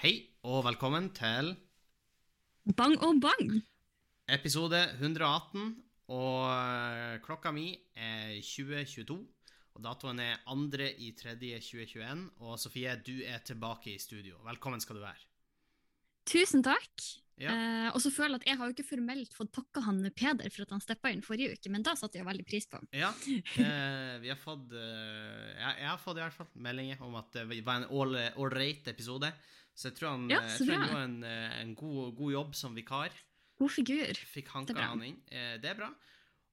Hei og velkommen til Bang og bang! episode 118. Og eh, klokka mi er 2022. Og datoen er 2.3.2021. Og Sofie, du er tilbake i studio. Velkommen skal du være. Tusen takk. Ja. Eh, og så føler jeg at jeg har jo ikke formelt fått takka han Peder for at han steppa inn forrige uke, men da satte jeg veldig pris på. Ja, eh, vi har fått eh, jeg, jeg har fått i hvert fall meldinger om at det var en all- ålreit episode. Så jeg tror han, Ja, jeg tror han gjorde en, eh, en god, god jobb som vikar. God figur. Fikk hanka han inn. Eh, det er bra.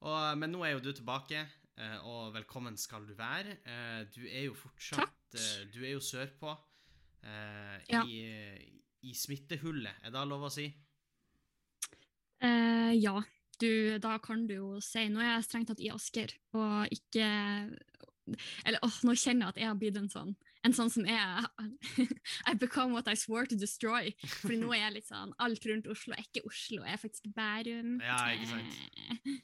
Og, men nå er jo du tilbake, eh, og velkommen skal du være. Eh, du er jo fortsatt Takk. eh, Du er jo sørpå. Uh, Ja. i, I smittehullet, er det lov å si? Eh, ja, du, da kan du jo si Nå er jeg strengt tatt i Asker, og ikke Eller åh, nå kjenner jeg at jeg har blitt en sånn en sånn som er I become what I swore to destroy. For nå er jeg litt sånn Alt rundt Oslo er ikke Oslo, jeg er faktisk Bærum. Ja, ikke sant. Eh,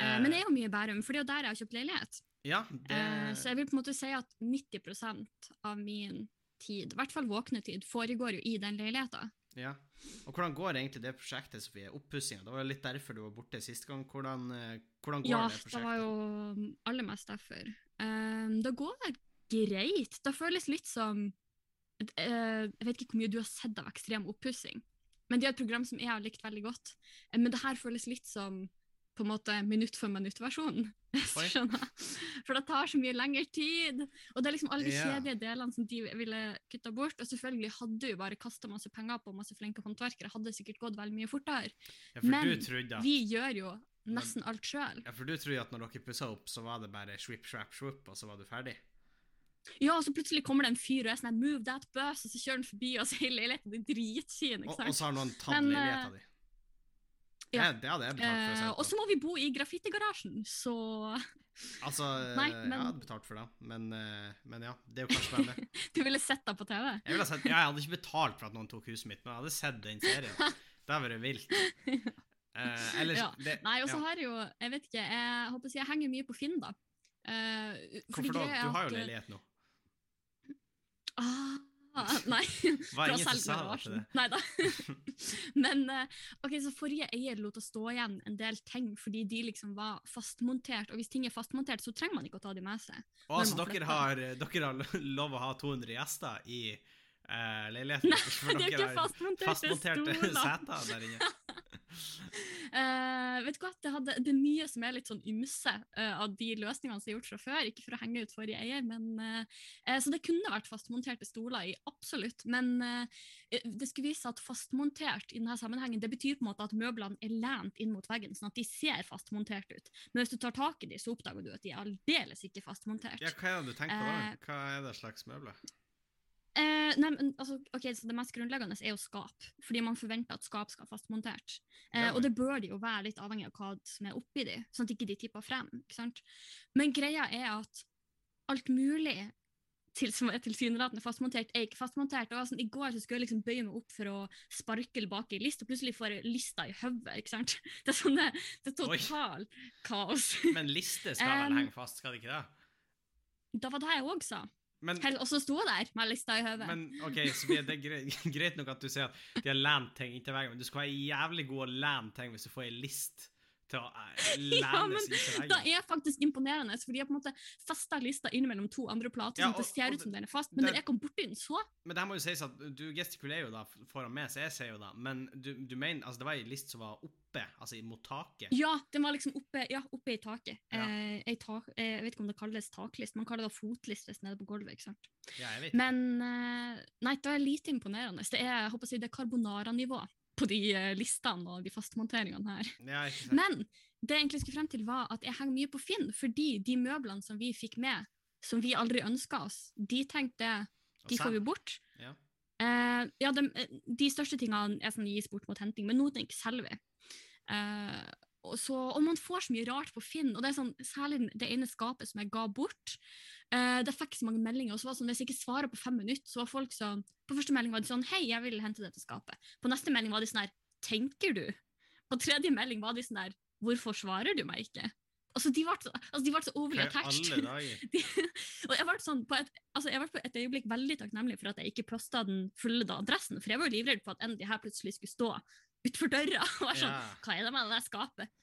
eh, men det er jo mye Bærum, for det er jo der jeg har kjøpt leilighet. Ja, det Eh, så jeg vil på en måte si at 90% av min tid, i hvert fall våknetid, foregår jo i den leiligheta. ja. Og hvordan går egentlig det prosjektet, Sofie? Oppussinga? Det var litt derfor du var borte sist gang. Hvordan, eh, hvordan går Ja, det det var jo aller mest derfor. Um, det går greit. Det føles litt som uh, Jeg vet ikke hvor mye du har sett av ekstrem oppussing, men det er et program som jeg har likt veldig godt. Eh, men det her føles litt som på en måte minutt for minutt-versjonen. For det tar så mye lengre tid. Og det er liksom alle de Ja. kjedelige delene som de ville kutta bort. Og selvfølgelig hadde du bare kasta masse penger på masse flinke håndverkere, hadde det sikkert gått veldig mye fortere. Ja, for Men at, Vi gjør jo nesten alt sjøl. ja, for du trodde at når dere pussa opp, så var det bare swipp, swapp, swoop, og så var du ferdig? Ja, og så plutselig kommer det en fyr og er sånn 'move that bus', og så kjører han forbi, oss i er leiligheten din dritfin. Og, ikke og sant? så har noen tatt Men, leiligheta di? Ja. Det, det hadde jeg betalt for å se se og så må vi bo i graffitigarasjen, så Altså, Nei, eh, men- jeg hadde betalt for det, men, eh, men ja, det er jo kanskje spennende. du ville sett det på TV? Jeg, ville sett, ja, jeg hadde ikke betalt for at noen tok huset mitt, men jeg hadde sett den serien. Det hadde vært vilt. Uh, ellers, Ja. det, Nei, og så har jeg jo Jeg vet ikke, jeg håper å si jeg henger mye på Finn, da. Uh, Hvorfor da? Du har jo eh, leilighet nå. Ah, nei. Var Fra til Nei da. Men eh, ok, så forrige eier lot oss stå igjen en del ting fordi de liksom var fastmontert. Og hvis ting er fastmontert, så trenger man ikke å ta de med seg. Og altså, dere har, dere har lov å ha 200 gjester i eh, leiligheten? Nei, for det er ikke fastmonterte fastmonterte seter der inne. uh, vet du hva, det, hadde, det er mye som er litt sånn ymse uh, av de løsningene som er gjort fra før. Ikke for å henge ut forrige eier, men uh, Så det kunne vært fastmonterte stoler i absolutt. Men det skulle vise at fastmontert i denne sammenhengen, det betyr på en måte at møblene er lent inn mot veggen, sånn at de ser fastmontert ut. Men hvis du tar tak i dem, så oppdager du at de er aldeles ikke fastmontert. Ja, hva er det du tenker på da? Hva er det slags møbler? Eh, nei, men, altså, ok, så Det mest grunnleggende er jo skap, fordi man forventer at skap skal fastmontert. Uh, Ja, og det bør de jo være litt avhengig av hva som er oppi de, sånn at ikke de tipper frem. ikke sant? Men greia er at alt mulig til, som er tilsynelatende fastmontert, er ikke fastmontert. Og sånn, I går så skulle jeg liksom bøye meg opp for å sparkle bak i list, og plutselig får jeg lista i hodet. Det er sånn det, det er Oi. total kaos. Men liste skal vel Um, henge fast, skal det ikke det? Det var det jeg òg sa. Men, Hell- Og så sto jeg der med lista i hodet. men ok, det er greit, greit nok at du sier at de har lent ting inntil veggen, men du skal være jævlig god å lene ting hvis du får ei list til å eh, Ja, men Det er faktisk imponerende, for de har på en måte festa lista innimellom to andre plater, Ja, sånn at det ser ut som den er fast. Men det- når jeg kom borti den, så Men det her må jo sies at du gestikulerer jo da foran meg, så jeg ser jo da, men du, du mener, altså det var ei list som var oppe, altså mot taket. Ja, den var liksom oppe, ja, oppe i taket. Ja. Eh, tak, eh, jeg vet ikke om det kalles taklist, man kaller det fotlist hvis den er på gulvet. ikke sant? Ja, jeg vet. Men eh, nei, det er lite imponerende. Det er jeg håper å si, det er carbonara-nivå på de eh, listene og de fastmonteringene her. Ja. Men det jeg egentlig skulle frem til var at jeg henger mye på Finn, fordi de møblene som vi fikk med, som vi aldri ønska oss, de tenkte de får vi bort. Ja. Uh, ja, de, de største tingene er sånn gis bort mot henting, men noe ting selger vi. Eh, og, så, og man får så mye rart på Finn, og det er sånn, særlig det ene skapet som jeg ga bort. Uh, det fikk så mange meldinger, og så var det sånn, hvis jeg ikke svarer på fem minutter, så var folk sånn På første melding var de sånn Hei, jeg vil hente dette skapet. På neste melding var de sånn her Tenker du? På tredje melding var de sånn her Hvorfor svarer du meg ikke? Altså, de ble, så- altså, de ble så overly attached. De, og jeg ble sånn på et, altså jeg ble på et øyeblikk veldig takknemlig for at jeg ikke posta den fulle da, adressen, for jeg var jo livredd for at en av de her plutselig skulle stå utenfor døra og var sånn Ja. Hva er det med det der skapet?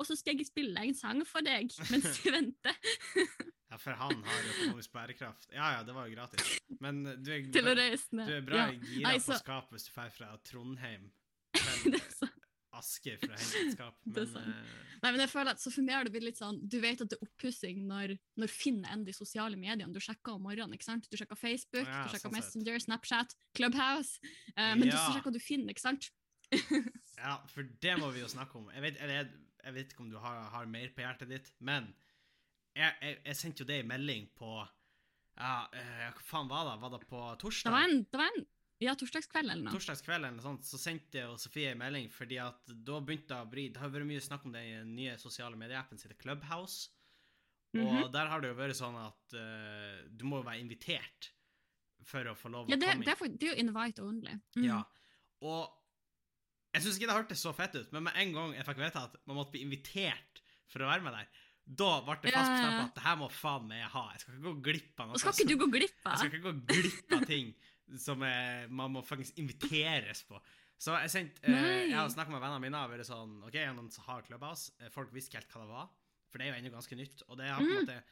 Og så skal jeg spille en sang for deg mens du venter ja, for han har økonomisk bærekraft. Ja ja, det var jo gratis. Men du er, du er bra Ja. gira Nei, på så- skap hvis du drar fra Trondheim til er Asker for å hente et skap. Men eh, Nei, men jeg føler at så For meg har det blitt litt sånn Du vet at det er oppussing når, når Finn ender i sosiale mediene Du sjekker om morgenen, ikke sant? Du sjekker Facebook, Ja, du sjekker sånn. Messenger, Snapchat, Clubhouse. Uh, men Ja. du sjekker du Finn, ikke sant? Ja, for det må vi jo snakke om. Jeg vet, jeg, jeg vet ikke om du har, har mer på hjertet ditt, men jeg, jeg, jeg sendte jo det i melding på ja, eh, Hva faen var det? Var det på torsdag? Det var en, det var en ja, torsdagskveld eller noe. Torsdagskveld eller noe sånt, så sendte jeg og Sofie en melding, fordi at da begynte det å bry Det har vært mye snakk om den nye sosiale medieappen som heter Clubhouse. Og Mhm. der har det jo vært sånn at uh, du må jo være invitert for å få lov Ja, å det, komme inn. det, er, det er jo invite only. Mm. Ja. Og jeg syns ikke det hørtes så fett ut, men med en gang jeg fikk vite at man måtte bli invitert for å være med der, da ble det fast bestemt at det her må faen meg jeg ha. Jeg skal ikke gå glipp av noe. Skal ikke du gå glipp av? Jeg skal ikke gå glipp av ting som jeg, man må faktisk inviteres på. Så jeg sendte uh, Jeg har snakka med vennene mine og vært sånn OK, noen har Clubhouse. oss. Folk visste ikke helt hva det var, for det er jo ennå ganske nytt. Og det har på en Mm.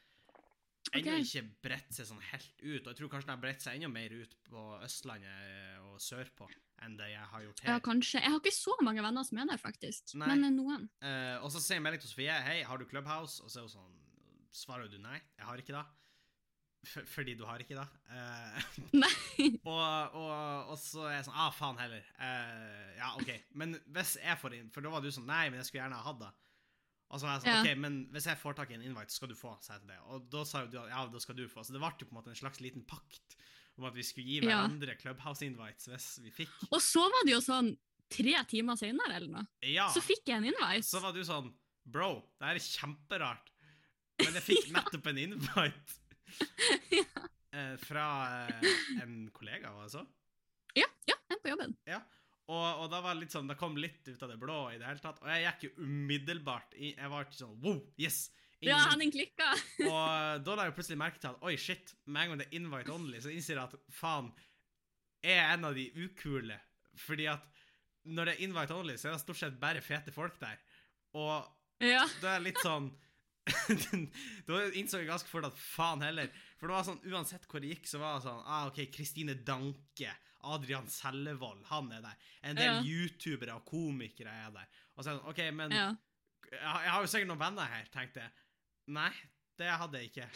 Måte ennå ikke bredt seg sånn helt ut. Og jeg tror kanskje den har bredt seg enda mer ut på Østlandet og sørpå enn det jeg har gjort her. Ja, kanskje. Jeg har ikke så mange venner som er der, faktisk. Nei. Men eh, noen. Uh, og så sier jeg melding til Sofie Hei, har du Clubhouse? Og så er hun sånn Svarer du nei? Jeg har ikke det. F fordi du har ikke det. Uh, Nei. og, og, og så er jeg sånn Ah, faen heller. Uh, ja, OK. Men hvis jeg får inn For da var du sånn Nei, men jeg skulle gjerne ha hatt det. Og så var jeg sånn, Ja. ok, men hvis jeg får tak i en invite, skal du få, sa jeg til deg. Og da sa jo du at ja, da skal du få. Så det ble jo på en måte en slags liten pakt om at vi skulle gi Ja. hverandre Clubhouse-invites hvis vi fikk. Og så var det jo sånn tre timer senere eller noe. Ja. Så fikk jeg en invite. Så var du sånn Bro, det her er kjemperart. Men jeg fikk nettopp en invite ja. eh, fra eh, en kollega, var det så? ja, ja, en på jobben. Og, og da var det litt sånn, det kom litt ut av det blå i det hele tatt. Og jeg gikk jo umiddelbart i Jeg var ikke sånn Wow, yes! Ja, han klikka. Og da la jeg plutselig merke til at oi, shit, med en gang det er invite only, så innser jeg at faen, jeg er en av de ukule. Fordi at når det er invite only, så er det stort sett bare fete folk der. Og Ja. da er litt sånn Da innså jeg ganske fort at faen heller. For det var sånn, uansett hvor det gikk, så var det sånn ah, OK, Kristine Danke, Adrian Sellevold, han er der. En del Ja. youtubere og komikere er der. Og så er det sånn OK, men ja. jeg, har- jeg jo sikkert noen venner her, tenkte jeg. Nei, det hadde jeg ikke.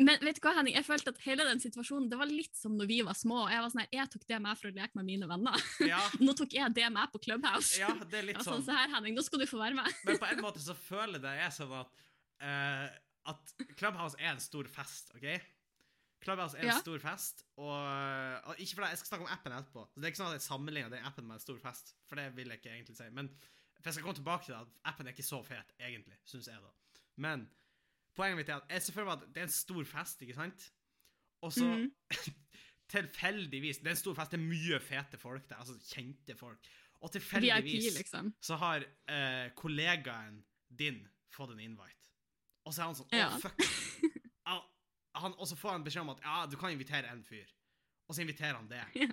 Men vet du hva, Henning? Jeg følte at hele den situasjonen det var litt som når vi var små. og Jeg var sånn her, jeg tok det med for å leke med mine venner. Ja, Nå tok jeg det med på Clubhouse. ja det er litt sånn, sånn. se her, Henning, nå skal du få være med. Men på en måte så føler jeg det er sånn at uh, At Clubhouse er en stor fest, OK? Clubhouse er en Ja. stor fest, og, og ikke for det, Jeg skal snakke om appen etterpå. Så Det er ikke sånn at jeg sammenligner den appen med en stor fest, for det vil jeg ikke egentlig si. Men for jeg skal komme tilbake til det, at appen er ikke så fet, egentlig, syns jeg, da. Men poenget mitt er at jeg ser for meg at det er en stor fest, ikke sant? Og så Mhm. tilfeldigvis Det er en stor fest, det er mye fete folk der, altså kjente folk. Og tilfeldigvis liksom. så har eh, kollegaen din fått en invite. Og så er han sånn Å, Ja. fuck. Han, og så får han beskjed om at ja, du kan invitere en fyr. Og så inviterer han det. Ja.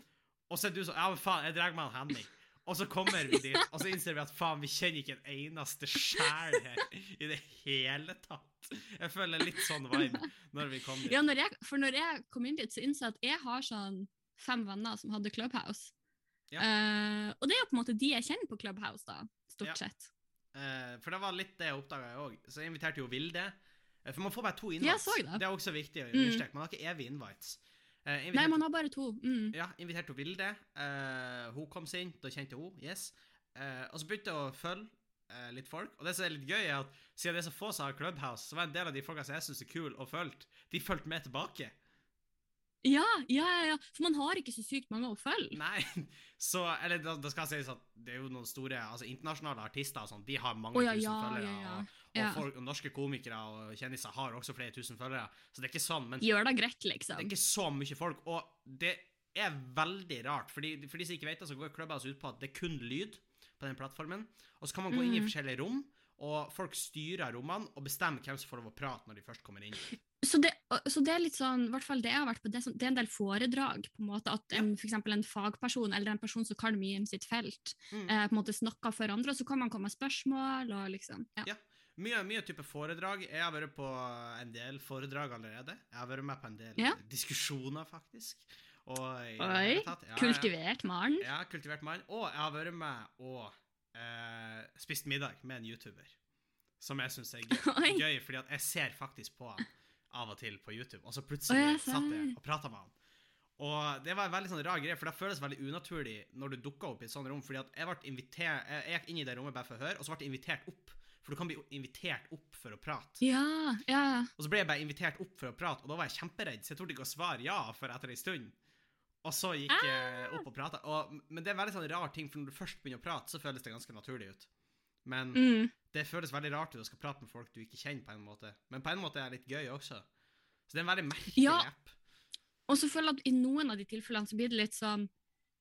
Og så er du sånn Ja, men faen, jeg drar med han Henning. Og så kommer vi dit, og så innser vi at faen, vi kjenner ikke en eneste sjel her i det hele tatt. Jeg føler litt sånn vibe når vi kom dit. Ja, når jeg, for når jeg kom inn dit, så innså jeg at jeg har sånn fem venner som hadde Clubhouse. Ja. Uh, og det er jo på en måte de jeg kjenner på Clubhouse, da, stort Ja. sett. Uh, for det var litt det jeg oppdaga, jeg òg. Så jeg inviterte jo Vilde. Eh, For man får bare to jeg invites. så det. er også viktig å Mm. understreke. Man har ikke evige invites. Eh, Nei, man har bare to. Mm. Ja, inviterte hun Vilde. Eh, hun kom seg inn, da kjente hun. Yes. Eh, og så begynte jeg å følge eh, litt folk. Og det som er litt gøy, er at siden det er så få som har Clubhouse, så var en del av de folka som jeg syns er kule og fulgte, de fulgte med tilbake. Ja, ja, ja. For man har ikke så sykt mange å følge. Nei, så Eller da, skal sies at det er jo noen store altså internasjonale artister og sånn, de har mange Å ja, tusen ja, følgere. ja, ja. Og, folk, og norske komikere og kjendiser har også flere tusen følgere. Så det er ikke sånn. Men Gjør det greit, liksom. Det er ikke så mye folk, og det er veldig rart. Fordi, for de som ikke vet det, så går Clubhouse ut på at det er kun lyd på den plattformen. Og så kan man gå inn i Mhm. forskjellige rom, og folk styrer rommene og bestemmer hvem som får lov å prate når de først kommer inn. Så det, så det er litt sånn, i hvert fall det jeg har vært på, det er, sånn, det er en del foredrag, på en måte, at en, for en fagperson eller en person som kan mye om sitt felt, Mm. eh, på en måte snakker for andre, og så kan man komme med spørsmål og liksom ja. Ja. Mye, mye type foredrag. Jeg har vært på en del foredrag allerede. Jeg har vært med på en del Ja. diskusjoner, faktisk. Og Oi, tatt- ja. Kultivert mann. Ja, kultivert mann. Og jeg har vært med og eh, spist middag med en YouTuber. Som jeg syns er gøy, gøy, fordi at jeg ser faktisk på han av og til på YouTube. Og så plutselig Oi, satt jeg og prata med han. Og det var en veldig sånn rar greie, for det føles veldig unaturlig når du dukker opp i et sånt rom. fordi at jeg ble invitert, jeg jeg gikk inn i det rommet bare for å høre, og så ble jeg invitert opp. For du kan bli invitert opp for å prate. Ja, ja. Og så ble jeg bare invitert opp for å prate, og da var jeg kjemperedd, så jeg torde ikke å svare ja før etter ei stund. Og så gikk jeg opp og prata. Men det er en veldig sånn rar ting, for når du først begynner å prate, så føles det ganske naturlig ut. Men Mm. det føles veldig rart ut å skal prate med folk du ikke kjenner, på en måte. Men på en måte er det litt gøy også. Så det er en veldig merkelig Ja. app. Og så føler jeg at i noen av de tilfellene så blir det litt sånn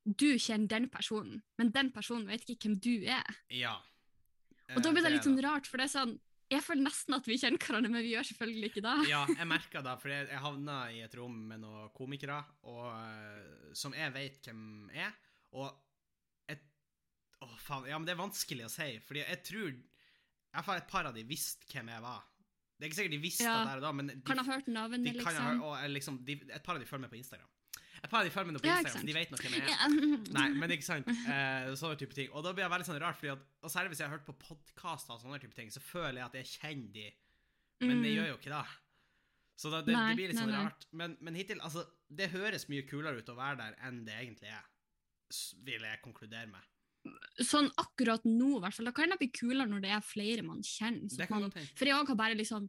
Du kjenner den personen, men den personen vet ikke hvem du er. Ja. Og da blir det Eh, litt sånn rart, for det er sånn Jeg føler nesten at vi kjenner hverandre, men vi gjør selvfølgelig ikke det. Ja, jeg merka det, for jeg, jeg havna i et rom med noen komikere og, eh, som jeg vet hvem er. Og et Å, faen. Ja, men det er vanskelig å si, fordi jeg tror Iallfall et par av de visste hvem jeg var. Det er ikke sikkert de visste Ja. det der og da, men de, Kan ha hørt navnet, liksom. ha, og, eh, liksom de, Et par av de følger meg på Instagram. Et par av de følger meg nå på Ja, Instagram, så de vet noe hvem jeg er. Nei, men ikke sant. Eh, sånne type ting. Og da blir det veldig sånn rart, fordi at, og særlig hvis jeg har hørt på podkaster og sånne type ting, så føler jeg at jeg kjenner de, men det Mm. gjør jo ikke det. Så da, det, Nei, det blir litt sånn nei. rart. Men, men hittil, altså, det høres mye kulere ut å være der enn det egentlig er, vil jeg konkludere med. Sånn akkurat nå, i hvert fall. Da kan det bli kulere når det er flere man kjenner. man, for jeg òg har bare liksom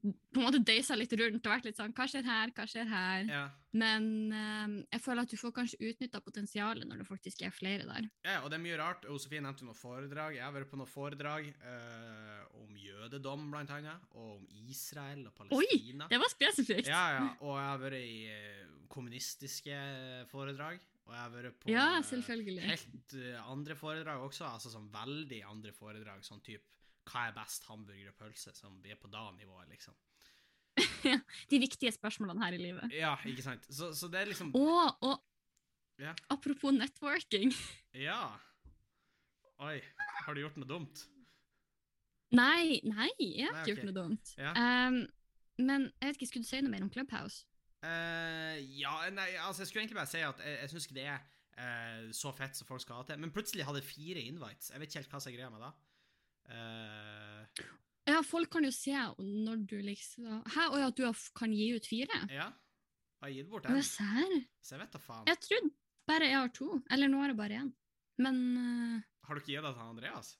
på en måte døysa litt rundt og vært litt sånn Hva skjer her, hva skjer her? Ja. Men eh, jeg føler at du får kanskje utnytta potensialet når det faktisk er flere der. ja, og det er mye rart. Josefin nevnte noen foredrag. Jeg har vært på noen foredrag eh, om jødedom, blant annet, og om Israel og Palestina. Oi! Det var spesifikt. Ja, ja. Og jeg har vært i eh, kommunistiske foredrag. Og jeg har vært på Ja, eh, helt eh, andre foredrag også. Altså sånn veldig andre foredrag. Sånn type hva er best, hamburger og pølse? Som vi er på da-nivået, liksom. De viktige spørsmålene her i livet. Ja, ikke sant? Så, så det er liksom Og, og Ja. apropos networking Ja. Oi, har du gjort noe dumt? Nei, nei, jeg har Nei, ikke okay. gjort noe dumt. Ja. Um, men jeg vet ikke, skulle du si noe mer om Clubhouse? Uh, ja, nei, altså jeg skulle egentlig bare si at jeg, jeg syns ikke det er uh, så fett som folk skal ha til. Men plutselig hadde jeg fire invites. Jeg vet ikke helt hva som er greia med det. Eh, Ja, folk kan jo se når du liksom Hæ, og at du kan gi ut fire? ja. Har jeg gitt bort én? Så jeg vet da faen. Jeg trodde bare jeg har to. Eller nå har jeg bare én. Men uh... Har du ikke gitt det til Andreas?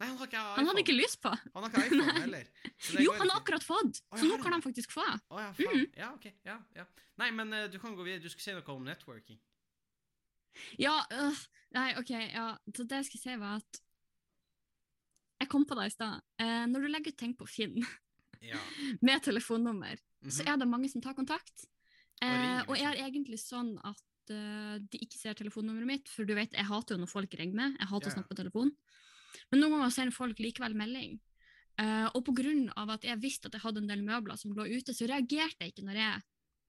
Nei, han har ikke iPhone. han hadde ikke lyst på. Han har ikke iPhone heller. så det Jo, han har akkurat fått, så ja, nå kan han faktisk få. Å ja, faen. Mhm. Ja, ok. Ja, ja. Nei, men uh, du kan gå videre. Du skulle si noe om networking. Ja, øh, nei, OK. Ja, så det jeg skulle si, var at Jeg kom på det i stad. Eh, når du legger ut ting på Finn Ja. med telefonnummer, så Mhm. er det mange som tar kontakt. Eh, og, og jeg liksom. er egentlig sånn at uh, de ikke ser telefonnummeret mitt, for du vet, jeg hater jo når folk ringer meg. Jeg hater Ja, å snakke på telefon. Men noen ganger sender folk likevel melding. Uh, og av at jeg visste at jeg hadde en del møbler som lå ute, så reagerte jeg ikke når jeg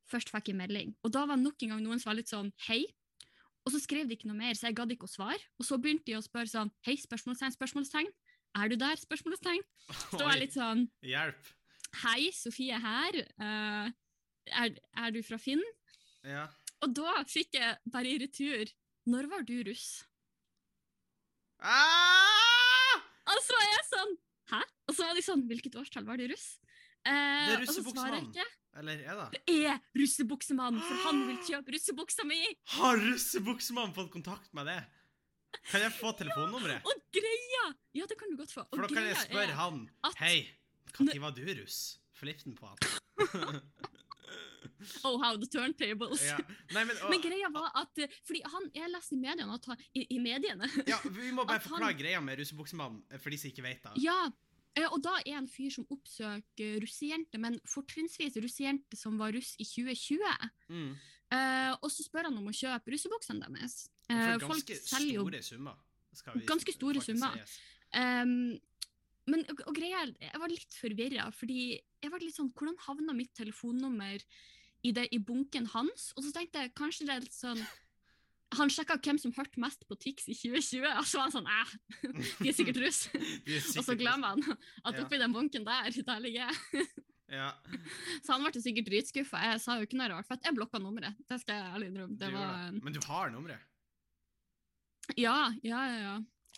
først fikk en melding. Og da var nok en gang noen som var litt sånn hei. Og så skrev de ikke noe mer, så jeg gadd ikke å svare. Og så begynte de å spørre sånn hei, spørsmålstegn, spørsmålstegn. Er du der? Spørsmålstegn. Så da var litt sånn Hjelp. Hei, Sofie her. Uh, er, er du fra Finn? Ja. Og da fikk jeg bare i retur Når var du russ? Ah! Og så er jeg sånn Hæ? Og så var de sånn Hvilket årstall var du russ? Eh, Det er russebuksemann. Eller er det? Det er russebuksemann, for han vil kjøpe russebuksa mi! Har russebuksemann fått kontakt med det? Kan jeg få telefonnummeret? Og greia Ja, det kan du godt få. Og For da kan jeg spørre han at- Hei, når var du russ? Flipp den på han. Oh, how the turntables. ja. Nei, men, og, Men greia var at eh, Fordi han, jeg leste i mediene at han, i, i mediene ja, Vi må bare forklare han- greia med russebuksemann, eh, for de som ikke vet det. Ja, eh, og da er en fyr som oppsøker russejenter, men fortrinnsvis russejenter som var russ i 2020. Mm. Uh, og så spør han om å kjøpe russebuksene deres. Eh, For folk ganske store summer. Ganske store summer. Ehm, men og, og greia jeg var litt forvirra, fordi jeg var litt sånn Hvordan havna mitt telefonnummer i, det, i bunken hans? Og så tenkte jeg kanskje det er litt sånn Han sjekka hvem som hørte mest på Tix i 2020, og så var han sånn Æh, de er sikkert russ. Og så glemmer han at Ja. oppi den bunken der, der ligger jeg. Ja, Så han ble sikkert dritskuffa. Jeg sa jo ikke noe rart, for at jeg blokka nummeret. Det skal jeg ærlig innrømme. Det var. Men du har nummeret? Ja, ja, ja. ja.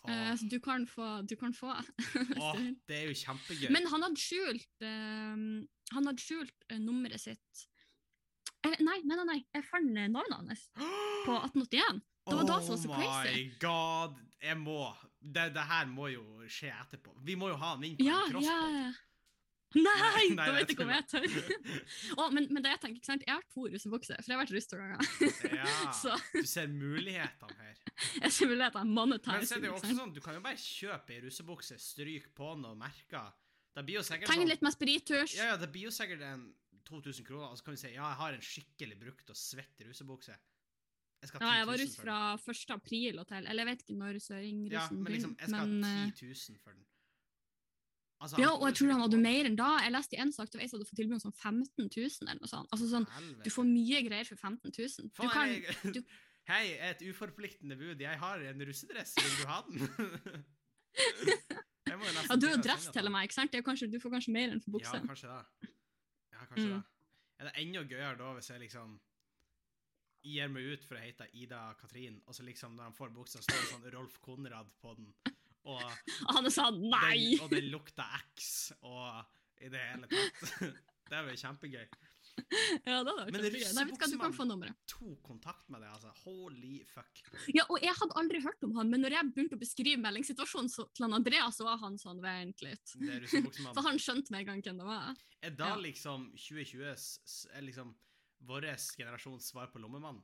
Eh, så du kan få. Du kan få. åh, det er jo kjempegøy. Men han hadde skjult eh, Han hadde skjult eh, nummeret sitt Eller, nei, nei, nei, nei, jeg fant eh, navnet hans på 1881. Det var da som var så Oh crazy. my god, jeg må det, det her må jo skje etterpå. Vi må jo ha han inn på Ja, en crossbod. ja, ja. Nei, da vet du ikke om jeg tør. Å, men, men det jeg tenker, ikke sant? Jeg har to russebukser, for jeg har vært russ to ganger. Ja, du ser mulighetene her. jeg ser muligheter Men monetize. så er det jo også sånn, du kan jo bare kjøpe ei russebukse, stryke på noen merker. Det blir jo sikkert sånn litt med sprittusj. Ja, ja, det blir jo sikkert en 2000 kroner, og så kan vi si ja, jeg har en skikkelig brukt og svett russebukse. Jeg skal ha 10 Ja, jeg var russ fra 1. april og til Eller jeg vet ikke når søringrussen Ja, men liksom, jeg skal men, ha eh, 10 000 for den. Altså, Ja, og jeg tror han hadde mer enn da. Jeg leste i en sak til Veis hadde fått tilbud om sånn 15 000 eller noe sånt. Altså sånn, Helvete. du får mye greier for 15 000. Du kan, jeg, du- Hei, et uforpliktende bud. Jeg har en russedress. Vil du ha den? Ja, du har dress til meg, ikke sant? Det kanskje, du får kanskje mer enn for bukse. Ja, kanskje det. Ja, kanskje Mm. det. Er det enda gøyere da hvis jeg liksom gir meg ut for å hete Ida Katrin, og så liksom når han får buksa, står det sånn Rolf Konrad på den, og Og han sa nei! den, og den lukta X, og i det hele tatt. Det jo kjempegøy. Ja, det hadde vært Men kjempegøy. tok kontakt med det, altså. Holy fuck. Ja, og jeg hadde aldri hørt om han, men når jeg begynte å beskrive meldingssituasjonen til han Andreas, så var han sånn, vent litt. For han skjønte med en gang hvem det var. Er da Ja. liksom 2020 s- s- er liksom vår generasjons svar på lommemann?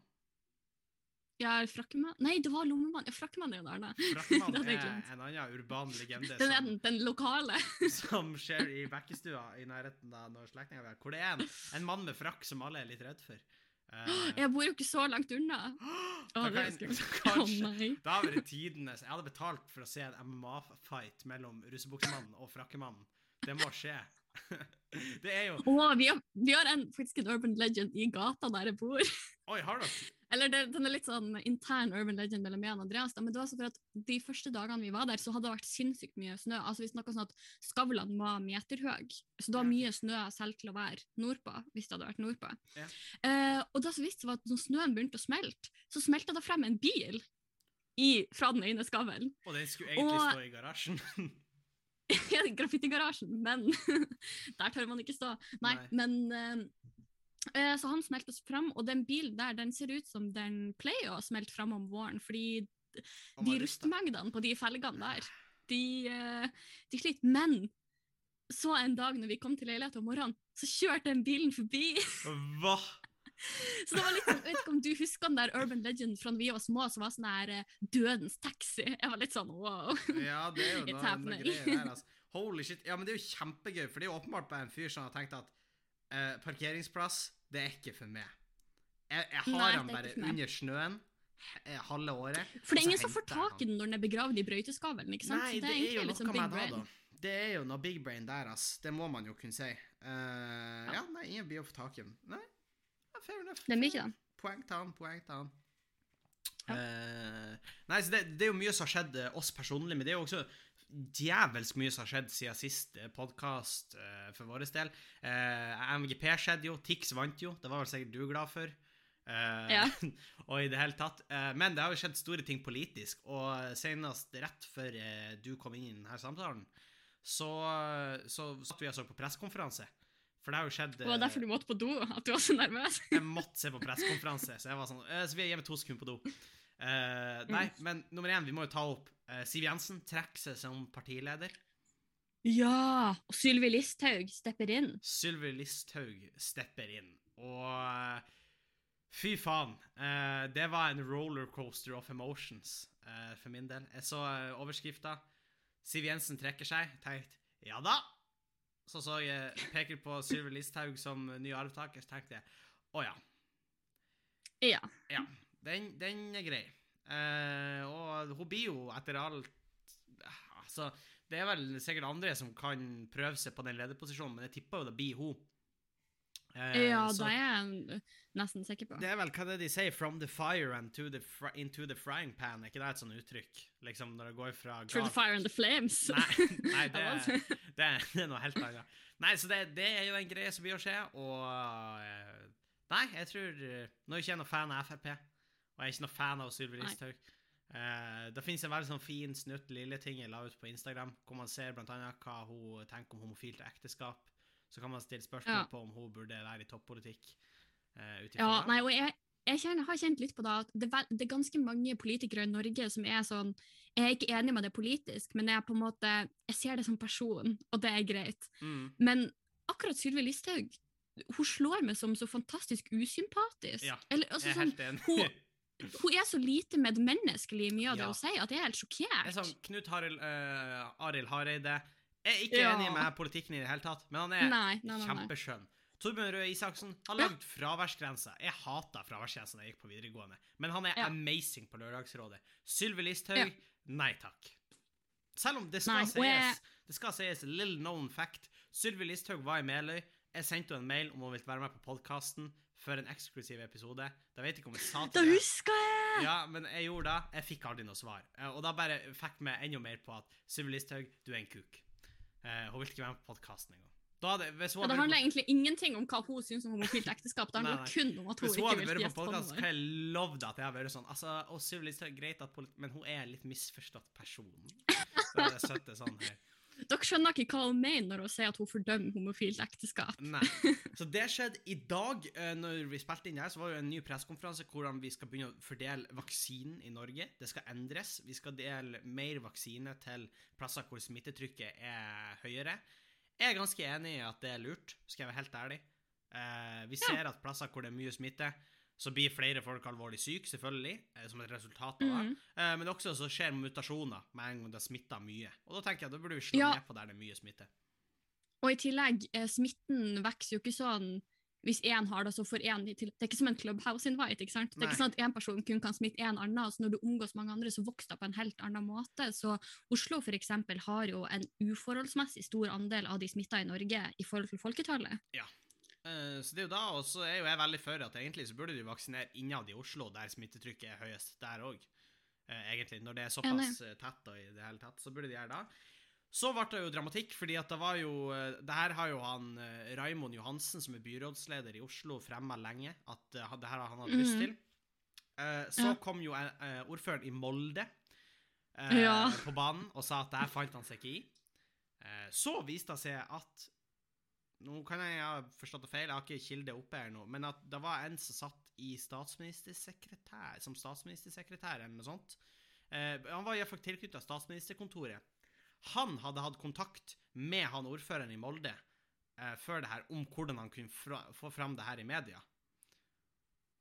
Ja, frakkemann? Nei, det var lommemann. Ja, frakkemann er jo der, da. Frakkemann Det er en annen urban legende Den som, den, den lokale. som skjer i bekkestua i nærheten av når slektninger er hvor det er en, en mann med frakk som alle er litt redd for. Uh, Jeg bor jo ikke så langt unna. Å, det er kanskje nei. Da var vært tidenes Jeg hadde betalt for å se en MMA-fight mellom russebuksemannen og frakkemannen. Det må skje. Det er jo Å, vi har, vi har en, faktisk en urban legend i gata der jeg bor. Oi, har dere Eller det, den er litt sånn intern urban legend mellom meg og Andreas. Da. Men det var så for at de første dagene vi var der, så hadde det vært sinnssykt mye snø. Altså Vi noe sånn at Skavlan var meterhøy. Så det var mye snø selv til å være nordpå, hvis det hadde vært nordpå. Ja. Eh, og det som visste vi var at når snøen begynte å smelte, så smelta det frem en bil i, fra den ene skavlen. Og den skulle egentlig Og- stå i garasjen. i graffitigarasjen, men der tør man ikke stå. Nei, Nei. men eh, eh, Så han smeltes fram, og den bilen der den ser ut som den pleier å smelte fram om våren, fordi de rustmengdene på de felgene der, de, eh, de sliter. Men så en dag når vi kom til leiligheten om morgenen, så kjørte den bilen forbi. Hva? Så det var litt sånn, jeg vet ikke om du husker den der urban legend fra da vi var små, som var sånn her eh, dødens taxi. Jeg var litt sånn wow. Ja, det er jo noe, noe greier der, altså. Holy shit. Ja, men det er jo kjempegøy, for det er jo åpenbart bare en fyr som har tenkt at eh, parkeringsplass, det er ikke for meg. Jeg, jeg har Nei, han det bare under snøen eh, halve året. For det er ingen som får tak i den når den er begravd i brøyteskavelen, ikke sant? Nei, Så det er, jo noe sånn med det, brain. da. Det er jo noe big brain der, ass. Det må man jo kunne si. Uh, ja, nei, ingen blir å få tak i den. Nei, ja, fair enough. Det blir ikke det. Poeng til han, poeng til han. Ja. Uh, nei, så det, det er jo mye som har skjedd oss personlig, men det er jo også djevelsk mye som har skjedd siden sist podkast for vår del. Uh, MGP skjedde jo, Tix vant jo, det var vel sikkert du glad for. Uh, Ja. og i det hele tatt. Eh, men det har jo skjedd store ting politisk, og senest rett før eh, du kom inn i denne samtalen, så, så satt vi og så på pressekonferanse. For det har jo skjedd Det var eh, derfor du måtte på do, at du var så nervøs. jeg måtte se på pressekonferanse, så jeg var sånn eh, Så vi er hjemme to sekunder på do. Eh, nei, men nummer én, vi må jo ta opp eh, Siv Jensen trekker seg som partileder. Ja! Og Sylvi Listhaug stepper inn. Sylvi Listhaug stepper inn. Og eh, fy faen. eh, det var en rollercoaster of emotions eh, for min del. Jeg så overskrifta. Siv Jensen trekker seg. Tenkte ja da. Så så jeg peker på Sylvi Listhaug som ny arvtaker, så tenkte jeg å ja. Ja. Ja, den, den er grei. Eh, og hun blir jo etter alt Altså, Det er vel sikkert andre som kan prøve seg på den lederposisjonen, men jeg tipper jo det blir hun. Eh, Ja, så det er jeg nesten sikker på. det er vel hva det de sier 'from the fire and to the into the frying pan'. Er ikke det et sånt uttrykk? Liksom når det går fra Through the fire and the flames. Nei, nei det, det, er, det er noe helt annet. Nei, så det, det er jo en greie som blir å skje, og eh, Nei, jeg tror eh, Nå er jeg ikke noen fan av Frp, og jeg er ikke noe fan av Sylvi. Listhaug. Eh, det finnes en veldig sånn fin snutt lille ting jeg la ut på Instagram, hvor man ser annet hva hun tenker om homofilt ekteskap. Så kan man stille spørsmål Ja. på om hun burde være i toppolitikk. Uh, Ja, nei, og jeg, jeg kjenner, har kjent litt på det at det, det er ganske mange politikere i Norge som er sånn Jeg er ikke enig med det politisk, men jeg på en måte, jeg ser det som person, og det er greit. Mm. Men akkurat Sylvi Listhaug hun slår meg som så fantastisk usympatisk. Ja, Eller, altså, Jeg er sånn, helt enig. hun, hun er så lite medmenneskelig i mye av det hun sier, at jeg er helt Det sjokkert. er sånn Knut Harald, uh, Arild Hareide er ikke enig med politikken i det hele tatt, men han er Nei, nei, nei, nei. kjempeskjønn. Torbjørn Røe Isaksen har lagd fraværsgrensa. Jeg hata fraværsgrensa da jeg gikk på videregående, men han er Ja. amazing på Lørdagsrådet. Sylvi Listhaug, Ja. nei takk. Selv om det skal Nei, sies jeg- Det skal sies little known fact. Sylvi Listhaug var i Meløy. Jeg sendte henne en mail om hun ville være med på podkasten for en eksklusiv episode. Da vet jeg ikke om jeg sa til Da husker jeg! Ja, men jeg gjorde det. Jeg fikk aldri noe svar. Eh, Og da bare fikk meg enda mer på at Sylvi Listhaug, du er en kuk. Eh, hun vil ikke være med på podkasten engang. Da hadde, det handler egentlig ingenting om hva hun syns om homofilt ekteskap. Det handler kun om at hun ikke vil vært på gjeste podkast, kan jeg love deg at jeg har vært sånn Altså, og Sylvi Listhaug, greit at polit... Men hun er en litt misforstått person. Så er det søtte sånn her. Dere skjønner ikke hva hun mener når hun sier at hun fordømmer homofilt ekteskap. Nei. Så det skjedde i dag, eh, når vi spilte inn her, så var det en ny pressekonferanse hvordan vi skal begynne å fordele vaksinen i Norge. Det skal endres. Vi skal dele mer vaksine til plasser hvor smittetrykket er høyere. Jeg er ganske enig i at det er lurt, skal jeg være helt ærlig. Eh, vi ser at plasser hvor det er mye smitte, så blir flere folk alvorlig syke, selvfølgelig, eh, som et resultat av det. Mhm. Eh, men også så skjer mutasjoner med en gang det smitter mye. Og da tenker jeg da burde vi slå Ja. ned på der det er mye smitte. Og i tillegg, eh, smitten vokser jo ikke sånn hvis én har det, så får én til. Det er ikke som en Clubhouse-invite. ikke sant? Det er ikke sånn at én person kun kan smitte én annen. altså Når du omgås mange andre, så vokser det på en helt annen måte. Så Oslo for eksempel, har jo en uforholdsmessig stor andel av de smitta i Norge i forhold til folketallet. Eh, Så det er jo da, og så er jo jeg veldig for at egentlig så burde de vaksinere innad i Oslo, der smittetrykket er høyest der òg. Egentlig, når det er såpass eh, tett og i det hele tatt, så burde de gjøre det. Så ble det jo dramatikk, fordi at det var jo eh, Det her har jo han eh, Raimond Johansen, som er byrådsleder i Oslo, fremma lenge, at eh, det her har han hatt lyst Mhm. til. Eh, Så kom jo eh, ordføreren i Molde eh, på banen og sa at det her fant han seg ikke i. Eh, Så viste det seg at nå kan jeg ha forstått det feil, jeg har ikke kilde oppe her nå, men at det var en som satt i statsministersekretær, som statsministersekretær eller noe sånt. Eh, han var iallfall tilknytta statsministerkontoret. Han hadde hatt kontakt med han ordføreren i Molde eh, før det her, om hvordan han kunne fra, få fram det her i media.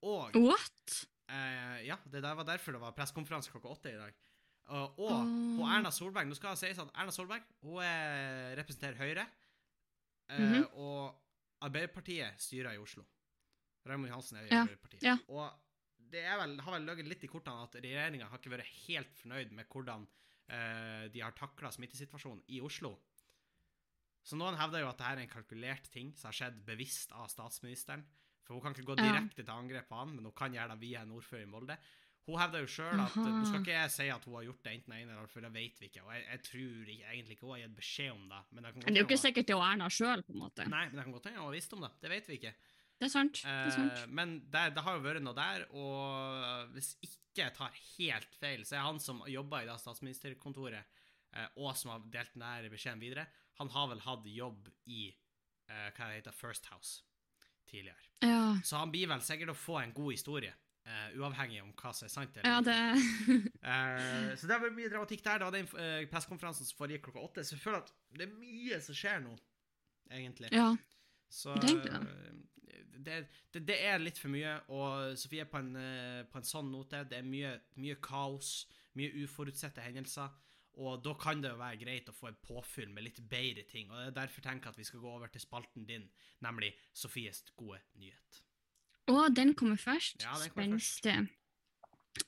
Og What? Eh, ja, det der var derfor det var pressekonferanse klokka åtte i dag. Uh, og og Erna Solberg Nå skal det sies at Erna Solberg hun er, representerer Høyre. Eh, -hmm. Og Arbeiderpartiet styrer i Oslo. Raymond Johansen er i Arbeiderpartiet. ja. Og det vel, har vel ligget litt i kortene at regjeringa har ikke vært helt fornøyd med hvordan eh, de har takla smittesituasjonen i Oslo. Så noen hevder jo at dette er en kalkulert ting som har skjedd bevisst av statsministeren. For hun kan ikke gå direkte til angrep på han, men hun kan gjøre det via en ordfører i Molde. Hun hevder jo sjøl at Aha. Nå skal ikke jeg si at hun har gjort det enten ene eller for det vet vi ikke. Og jeg, jeg tror ikke, egentlig ikke hun har gitt beskjed om det. Men det Men det er jo ikke sikkert det er Erna sjøl, på en måte. Nei, men det kan godt hende hun har visst om det. Det vet vi ikke. Det er sant. det er Eh, sant. men det, det har jo vært noe der, og hvis ikke jeg tar helt feil, så er han som jobber i det statsministerkontoret, eh, og som har delt denne beskjeden videre, han har vel hatt jobb i eh, hva det heter, First House tidligere. Ja, Så han blir vel sikkert å få en god historie, eh, uavhengig om hva som er sant eller ja det uh, så det vært mye dramatikk der. Det var den uh, pressekonferansen som foregikk klokka åtte. Så jeg føler at det er mye som skjer nå, egentlig. Ja. Så Det det, det, det er litt for mye, og Sofie er på en, på en sånn note. Det er mye, mye kaos, mye uforutsette hendelser. Og da kan det jo være greit å få et påfyll med litt bedre ting. Og det er derfor tenker jeg at vi skal gå over til spalten din, nemlig Sofies gode nyhet. Og den kommer først. Ja, den kommer. Spenstig.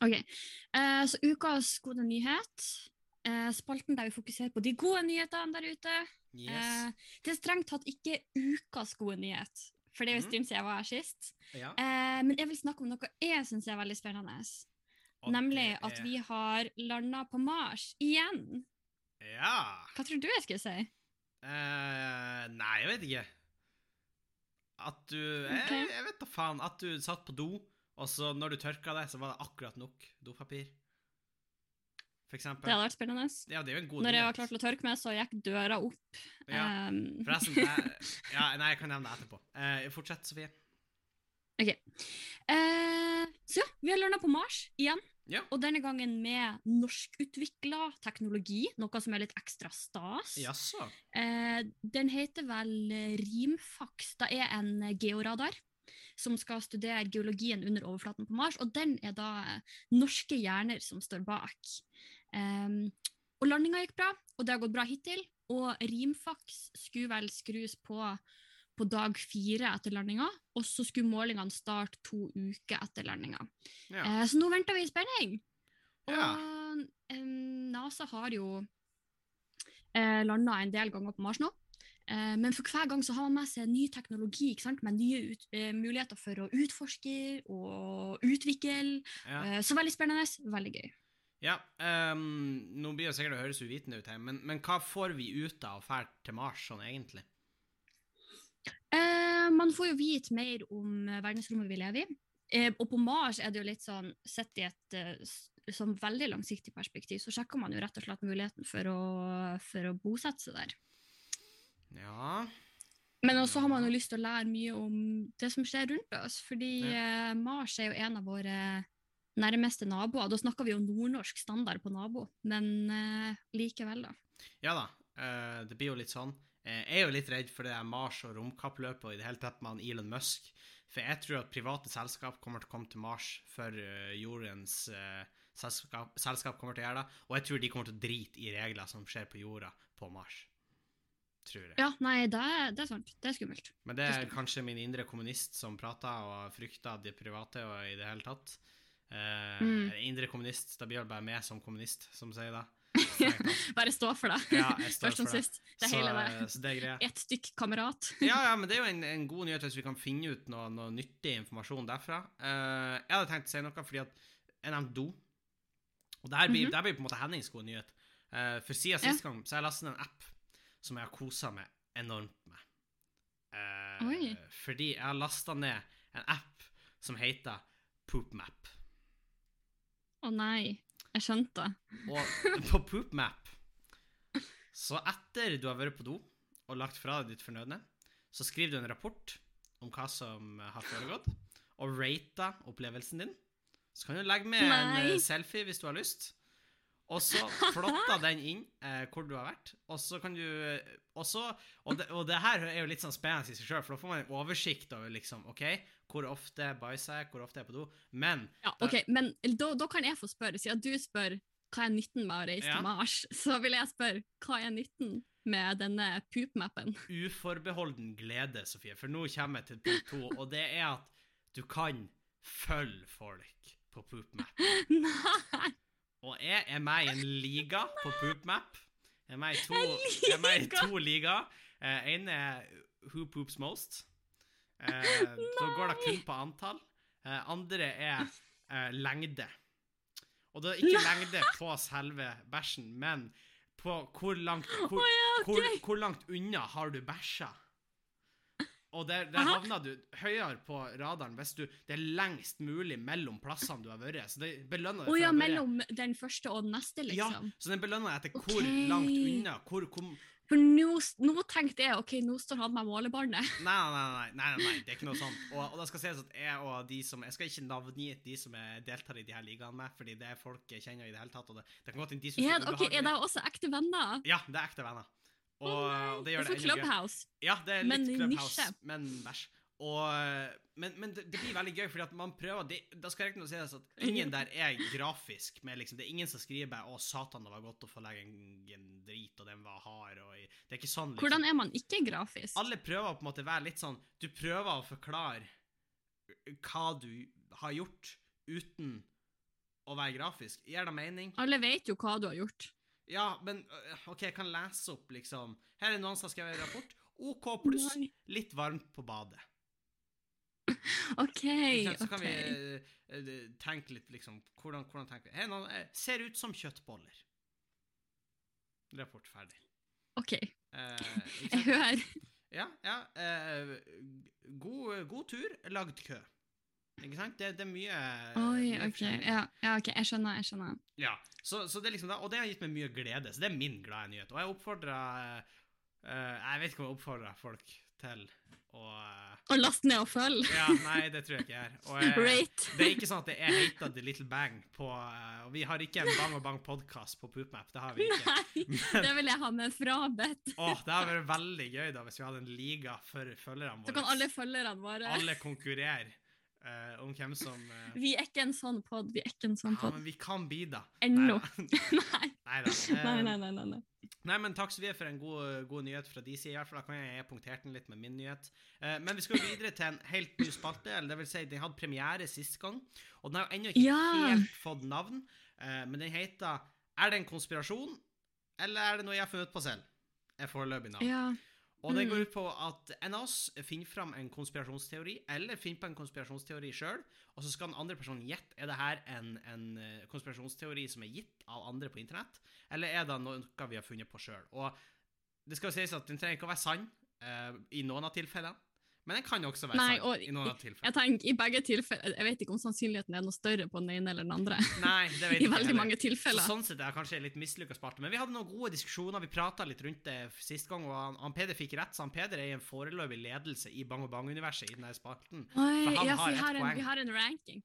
OK. Eh, så ukas gode nyhet eh, spalten der vi fokuserer på de gode nyhetene der ute. Yes. Eh, det er strengt tatt ikke ukas gode nyhet, for det er jo en Mhm. stund siden jeg var her sist. ja. Eh, men jeg vil snakke om noe jeg syns er veldig spennende. Og Nemlig er... at vi har landa på Mars igjen. Ja. Hva tror du jeg skulle si? Uh, nei, jeg vet ikke. At du jeg, jeg vet da faen. At du satt på do, og så når du tørka deg, så var det akkurat nok dopapir. For eksempel. Det hadde vært spennende. Ja, det er jo en god Når jeg var klar til å tørke meg, så gikk døra opp. Ja. Um, Forresten, jeg, ja, nei, jeg kan nevne det etterpå. Eh, fortsett, Sofie. eh, så ja, vi har landa på Mars igjen. Ja. Og denne gangen med norskutvikla teknologi, noe som er litt ekstra stas. Jaså? Eh, den heter vel Rimfax. Det er en georadar som skal studere geologien under overflaten på Mars, og den er da eh, norske hjerner som står bak. Um, og landinga gikk bra, og det har gått bra hittil. Og Rimfax skulle vel skrus på på dag fire etter landinga, og så skulle målingene starte to uker etter landinga. Ja. Eh, så nå venter vi i spenning. Og Ja. eh, NASA har jo eh, landa en del ganger på Mars nå. Eh, men for hver gang så har man med seg ny teknologi med nye ut, eh, muligheter for å utforske og utvikle. ja. Eh, så veldig spennende, veldig gøy. ja um, nå blir det sikkert å høres uvitende ut her, men, men hva får vi ut av å dra til Mars sånn egentlig? Eh, man får jo vite mer om eh, verdensrommet vi lever i. Eh, og på Mars er det jo litt sånn, sett i et sånn veldig langsiktig perspektiv, så sjekker man jo rett og slett muligheten for å, for å bosette seg der. Ja Men også har man jo lyst til å lære mye om det som skjer rundt oss, fordi eh, Mars er jo en av våre nærmeste naboer. Da snakker vi jo nordnorsk standard på nabo, men likevel, da. Ja da, det blir jo litt sånn. Eh, jeg er jo litt redd for det der Mars og romkappløpet og i det hele tatt med Elon Musk. For jeg tror at private selskap kommer til å komme til Mars før eh, jordens eh, selskap, selskap kommer til å gjøre det. Og jeg tror de kommer til å drite i regler som skjer på jorda på Mars. Tror jeg. Ja, nei, det er, det er sant. Det er skummelt. Men det det er kanskje min indre kommunist som prater og frykter de private og i det hele tatt. Eh, Mm. Indre kommunist, da blir det bare meg som kommunist som sier det. Bare stå for det. Ja, Først som sist. Det så, hele det. så det er greia. Ett stykk kamerat. Ja, ja, men det er jo en, en god nyhet hvis vi kan finne ut noe, noe nyttig informasjon derfra. Uh, jeg hadde tenkt å si noe fordi at jeg nevnte do. Og det her blir, det her blir på en måte Hennings gode nyhet. Uh, for siden sist gang så har jeg lastet en app som jeg har kosa meg enormt med. Uh. Fordi jeg har lasta ned en app som heter PoopMap. Å nei, jeg skjønte. Og på PoopMap Så etter du har vært på do og lagt fra deg ditt fornødne, så skriver du en rapport om hva som har foregått, og rater opplevelsen din. Så kan du legge med Nei. en selfie hvis du har lyst. Og så plotter den inn eh, hvor du har vært. Og så kan du også, og, det, og det her er jo litt sånn spennende i seg sjøl, for da får man en oversikt over liksom, OK, hvor ofte bæsjer jeg, hvor ofte er jeg på do. Men Ja, ok, Men da, da kan jeg få spørre, siden du spør hva er nytten med å reise Ja. til Mars, så vil jeg spørre hva er nytten med denne poop-mappen? uforbeholden glede, Sofie, for nå kommer jeg til punkt to, og det er at du kan følge folk på poop-mappen. Nei! Og jeg er med i en liga på PoopMap. Jeg er med i to, jeg er med i to liga. Eh, en er Who Poops Most. Eh, da går det kun på antall. Eh, andre er eh, lengde. Og det er ikke lengde på selve bæsjen, men på hvor langt, hvor, hvor, hvor langt unna har du bæsja? Og der, der havner du høyere på radaren hvis du, det er lengst mulig mellom plassene du har vært. Så det belønner deg for ja, mellom den første og den neste, liksom? Ja, så den belønner deg etter hvor langt unna. Hvor, hvor, For nå, nå tenkte jeg ok, nå står han med målebarnet. nei, nei, nei, nei, nei, nei, det er ikke noe sånt. Og, og det skal sies at jeg og de som Jeg skal ikke navngi de som jeg deltar i de her ligaene med, fordi det er folk jeg kjenner i det hele tatt. Og det, det kan godt hende de som det er ok, er det også ekte venner? Ja, det er ekte venner. Og, og det gjør det gøy. Clubhouse. Ja, det er litt Men Clubhouse, nisje. men bæsj. Og, men men det, det blir veldig gøy, fordi at man prøver det, Da skal riktignok sies at ingen der er grafisk. Med liksom, det er ingen som skriver bare 'Å, satan, det var godt å få legge en, en drit, og den var hard'. Og, det er ikke sånn. liksom. Hvordan er man ikke grafisk? Alle prøver på en måte å være litt sånn Du prøver å forklare hva du har gjort, uten å være grafisk. Gir det mening? Alle vet jo hva du har gjort. Ja, men øh, OK, jeg kan lese opp, liksom. Her er noen som har skrevet rapport. OK pluss, litt varmt på badet. OK. Så kan okay. vi øh, øh, tenke litt, liksom. Hvordan, hvordan tenker vi? Her er noen, ser ut som kjøttboller. Rapport ferdig. OK. Eh, Jeg hører. Ja, ja. eh, god, god tur, lagd kø. Ikke sant? Det, det er mye Oi, OK. Ja, ja, ok, jeg skjønner. jeg skjønner. Ja, så, så det liksom og det har gitt meg mye glede, så det er min glade nyhet. Og jeg oppfordrer uh, Jeg vet ikke om jeg oppfordrer folk til å Å laste last ned og følge? Ja, nei, det tror jeg ikke jeg gjør. Og det er ikke sånn at det er hata The Little Bang på uh, vi har ikke en Bang og Bang-podkast på Poopmap, det har vi ikke. Nei, det vil jeg ha med frabedt. Åh, det hadde vært veldig gøy da hvis vi hadde en liga for følgerne Så kan alle følgerne våre Alle konkurrere eh, om hvem som eh, Vi er ikke en sånn pod, vi er ikke en sånn Ja, men vi kan bidra. Ennå. Nei Nei. da. Nei, nei, nei, nei, nei. Nei, men takk Sofie for en god, god nyhet fra de side, i hvert fall. Da kan jeg, punktere den litt med min nyhet. Eh, men vi skal videre til en helt ny spalte, eller det vil si, den hadde premiere sist gang, og den har jo ennå ikke Ja. helt fått navn, eh, men den heter Er det en konspirasjon, eller er det noe jeg har funnet på selv? Er foreløpig navn. Ja. Og det Mm. går ut på at en av oss finner fram en konspirasjonsteori, eller finner på en konspirasjonsteori sjøl, og så skal den andre personen gjette er det her en, en eh, konspirasjonsteori som er gitt av andre på internett, eller er det noe vi har funnet på sjøl. Og det skal jo sies at den trenger ikke å være sann eh, i noen av tilfellene, men den kan jo også være Nei, sann og i noen av Jeg tenker, I begge tilfeller, jeg vet ikke om sannsynligheten er noe større på den ene eller den andre. Nei, det vet I veldig heller. mange Så tilfeller. sånn sett er det kanskje litt mislykka sparte. Men vi hadde noen gode diskusjoner, vi prata litt rundt det sist gang, og han, han Peder fikk rett, så han Peder er i en foreløpig ledelse i Bang og Bang-universet i denne spalten. Oi, for han ja, har vi har, en, vi har en ranking.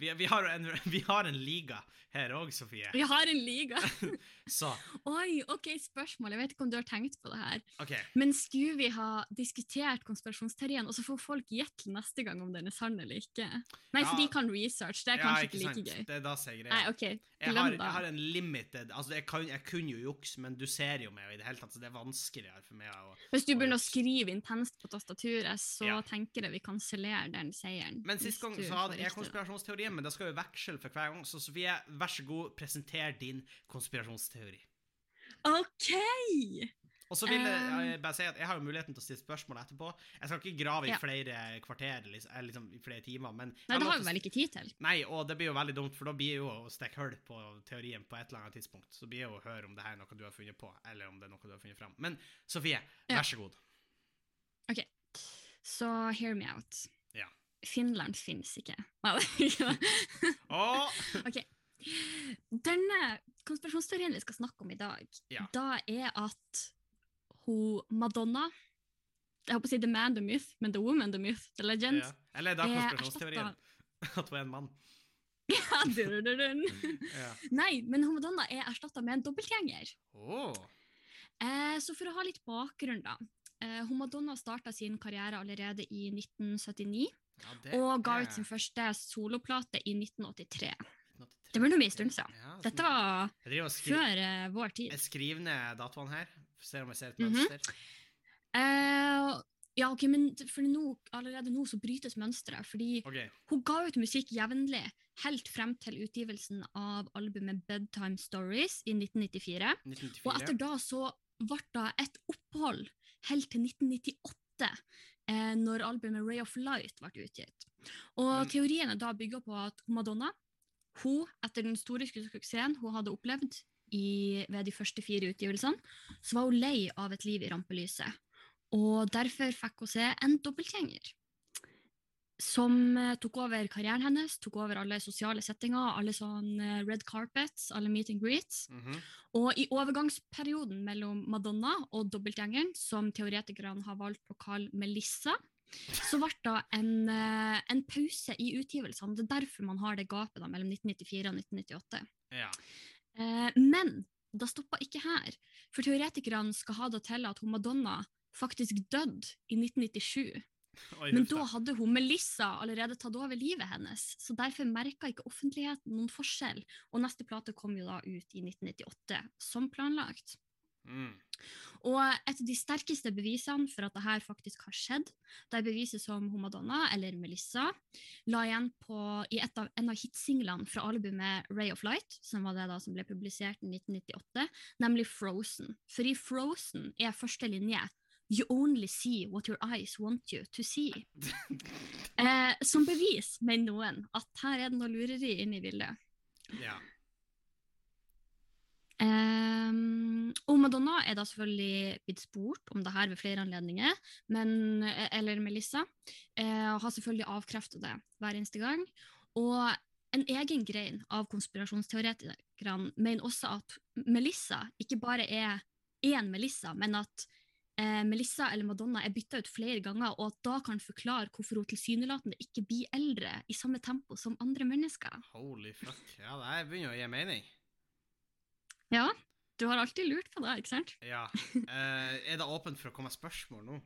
Vi, vi, har en, vi har en liga her òg, Sofie. Vi har en liga. Så Oi, ok, spørsmål. Jeg vet ikke om du har tenkt på det her. Okay. Men skulle vi ha diskutert konspirasjonsteorien, og så får folk gjette neste gang om den er sann eller ikke? Nei, for de kan research. Det er Ja, kanskje ikke ikke like gøy. Det da ser jeg greia. Nei, greia. Jeg har, jeg har en limited Altså, jeg, kan, jeg kunne jo jukse, men du ser jo meg jo i det hele tatt, så det er vanskeligere for meg å Hvis du begynner å å skrive intenst på tastaturet, så Ja. tenker jeg vi kansellerer den seieren. Men sist gang så hadde jeg konspirasjonsteorien, men da skal vi veksle for hver gang. Så Sofie, vær så god, presenter din konspirasjonsteori. OK! Og så vil jeg, Um, jeg bare si at jeg har jo muligheten til å stille spørsmål etterpå. Jeg skal ikke grave i Ja. flere kvarter, liksom, eller liksom i flere timer, men Nei, det har vi vel ikke tid til? Nei, og det blir jo veldig dumt, for da blir jo å stikke hull på teorien på et eller annet tidspunkt. Så blir jo å høre om det her er noe du har funnet på, eller om det er noe du har funnet fram. Men Sofie, Ja. vær så god. OK. Så hear me out. Ja. Finland finnes ikke. Nei, det er ikke det. Å! Ok. Denne konspirasjonsteorien vi skal snakke om i dag, Ja. da er at hun Madonna Jeg håper å si the man, the myth, men the woman, the myth, the legend. Ja. Eller da konspirasjonsteorien. At hun er en mann. Ja, dun-dun-dun. Ja. Nei, men hun Madonna er erstatta med en dobbeltgjenger. Oh. Eh, så for å ha litt bakgrunn, da. Eh, hun Madonna starta sin karriere allerede i 1979, Ja, og ga ut sin første soloplate i 1983. 1983. Det var noe mye stund siden. Ja, Dette var og skri før uh, vår tid. Jeg skriver ned datoene her, ser om jeg ser et mønster? Mm -hmm. uh, ja, ok, men nå, allerede nå så brytes mønsteret, fordi okay. hun ga ut musikk jevnlig, helt frem til utgivelsen av albumet Bedtime Stories i 1994. 1994. Og etter da så ble det et opphold helt til 1998, eh, når albumet Ray of Light ble utgitt. Og Men- teorien er da bygger på at Madonna, hun, etter den store suksessen hun hadde opplevd i, ved de første fire utgivelsene, så var hun lei av et liv i rampelyset. Og derfor fikk hun se en dobbeltgjenger. Som eh, tok over karrieren hennes, tok over alle sosiale settinger, alle sånn eh, red carpets, alle meet and greets. Mhm. Og i overgangsperioden mellom Madonna og dobbeltgjengeren, som teoretikerne har valgt å kalle Melissa, så ble det en, eh, en pause i utgivelsene. Det er derfor man har det gapet da, mellom 1994 og 1998. Ja. Eh, men det stoppa ikke her. For teoretikerne skal ha det til at hun Madonna faktisk døde i 1997. Oi, Men da. da hadde hun Melissa allerede tatt over livet hennes, så derfor merka ikke offentligheten noen forskjell. Og neste plate kom jo da ut i 1998, som planlagt. Mm. Og et av de sterkeste bevisene for at dette faktisk har skjedd, det er beviset som Madonna, eller Melissa, la igjen på, i et av, en av hitsinglene fra albumet Ray of Light, som var det da som ble publisert i 1998, nemlig Frozen. For i Frozen er første linje You only see what your eyes want you to see. Eh, som bevis, mener noen, at her er det noe lureri inne i bildet. Ja. Um, og Madonna er da selvfølgelig blitt spurt om det her ved flere anledninger, men, eh, eller Melissa, uh, har selvfølgelig avkreftet det hver eneste gang. Og en egen grein av konspirasjonsteoretikerne mener også at Melissa ikke bare er én Melissa, men at uh, Melissa eller Madonna er bytta ut flere ganger, og at da kan forklare hvorfor hun tilsynelatende ikke blir eldre i samme tempo som andre mennesker. Holy fuck. Ja, det begynner å gi mening. Ja, du har alltid lurt på det, ikke sant? Ja. Uh, er det åpent for å komme med spørsmål nå?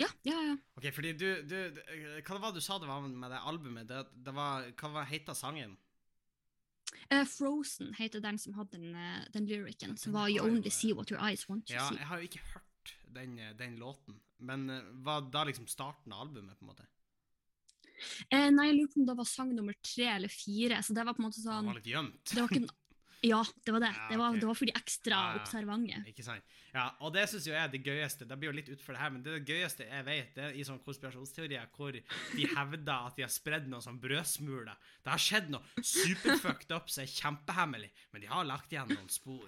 Ja, ja, ja. Ok, fordi du, du du- Hva det var du sa det var med det albumet? Det, det var, hva var heita sangen? Uh, Frozen heter den som hadde den, eh, den lyricen, som Den var You only see what your eyes want to Ja, see. jeg har jo ikke hørt den, den låten. Men var da liksom starten av albumet, på en måte? Eh, nei, jeg lurer på om det var sang nummer tre eller fire, så det var på en måte sånn sånn var litt gjemt. det var ikke, en- Ja, det var det. Ja, Det var, det var for de ekstra Ja, observante. Ikke sant? Ja, og det syns jo jeg er det gøyeste. Det blir jo litt utfor det her, men det, det gøyeste jeg vet, det er i sånne konspirasjonsteorier hvor de hevder at de har spredd noen sånn brødsmuler. Det har skjedd noe superfucked up som er kjempehemmelig, men de har lagt igjen noen spor.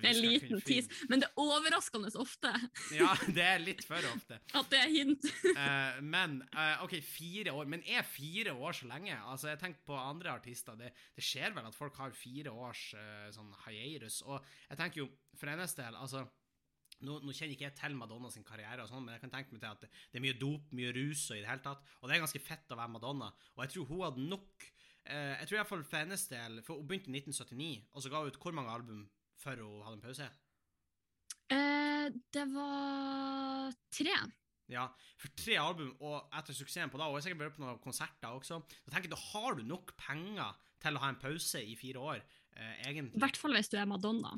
En liten tis. Men det er overraskende ofte Ja, det er litt for ofte. at det er hint. uh, men uh, OK, fire år. Men er fire år så lenge? Altså, jeg tenker på andre artister. Det, det skjer vel at folk har fire års uh, sånn hiatus. Og jeg tenker jo, for hennes del, altså nå, nå kjenner ikke jeg til Madonna sin karriere, og sånn, men jeg kan tenke meg til at det, det er mye dop, mye rus og i det hele tatt. Og det er ganske fett å være Madonna. Og jeg tror hun hadde nok eh, Jeg tror i hvert fall for hennes del For hun begynte i 1979, og så ga hun ut hvor mange album før hun hadde en pause? Eh, det var tre. Ja, for tre album, og etter suksessen på da, og jeg sikkert vært på noen konserter også, så tenker jeg, da har du nok penger til å ha en pause i fire år, eh, I egentlig. hvert fall hvis du er Madonna.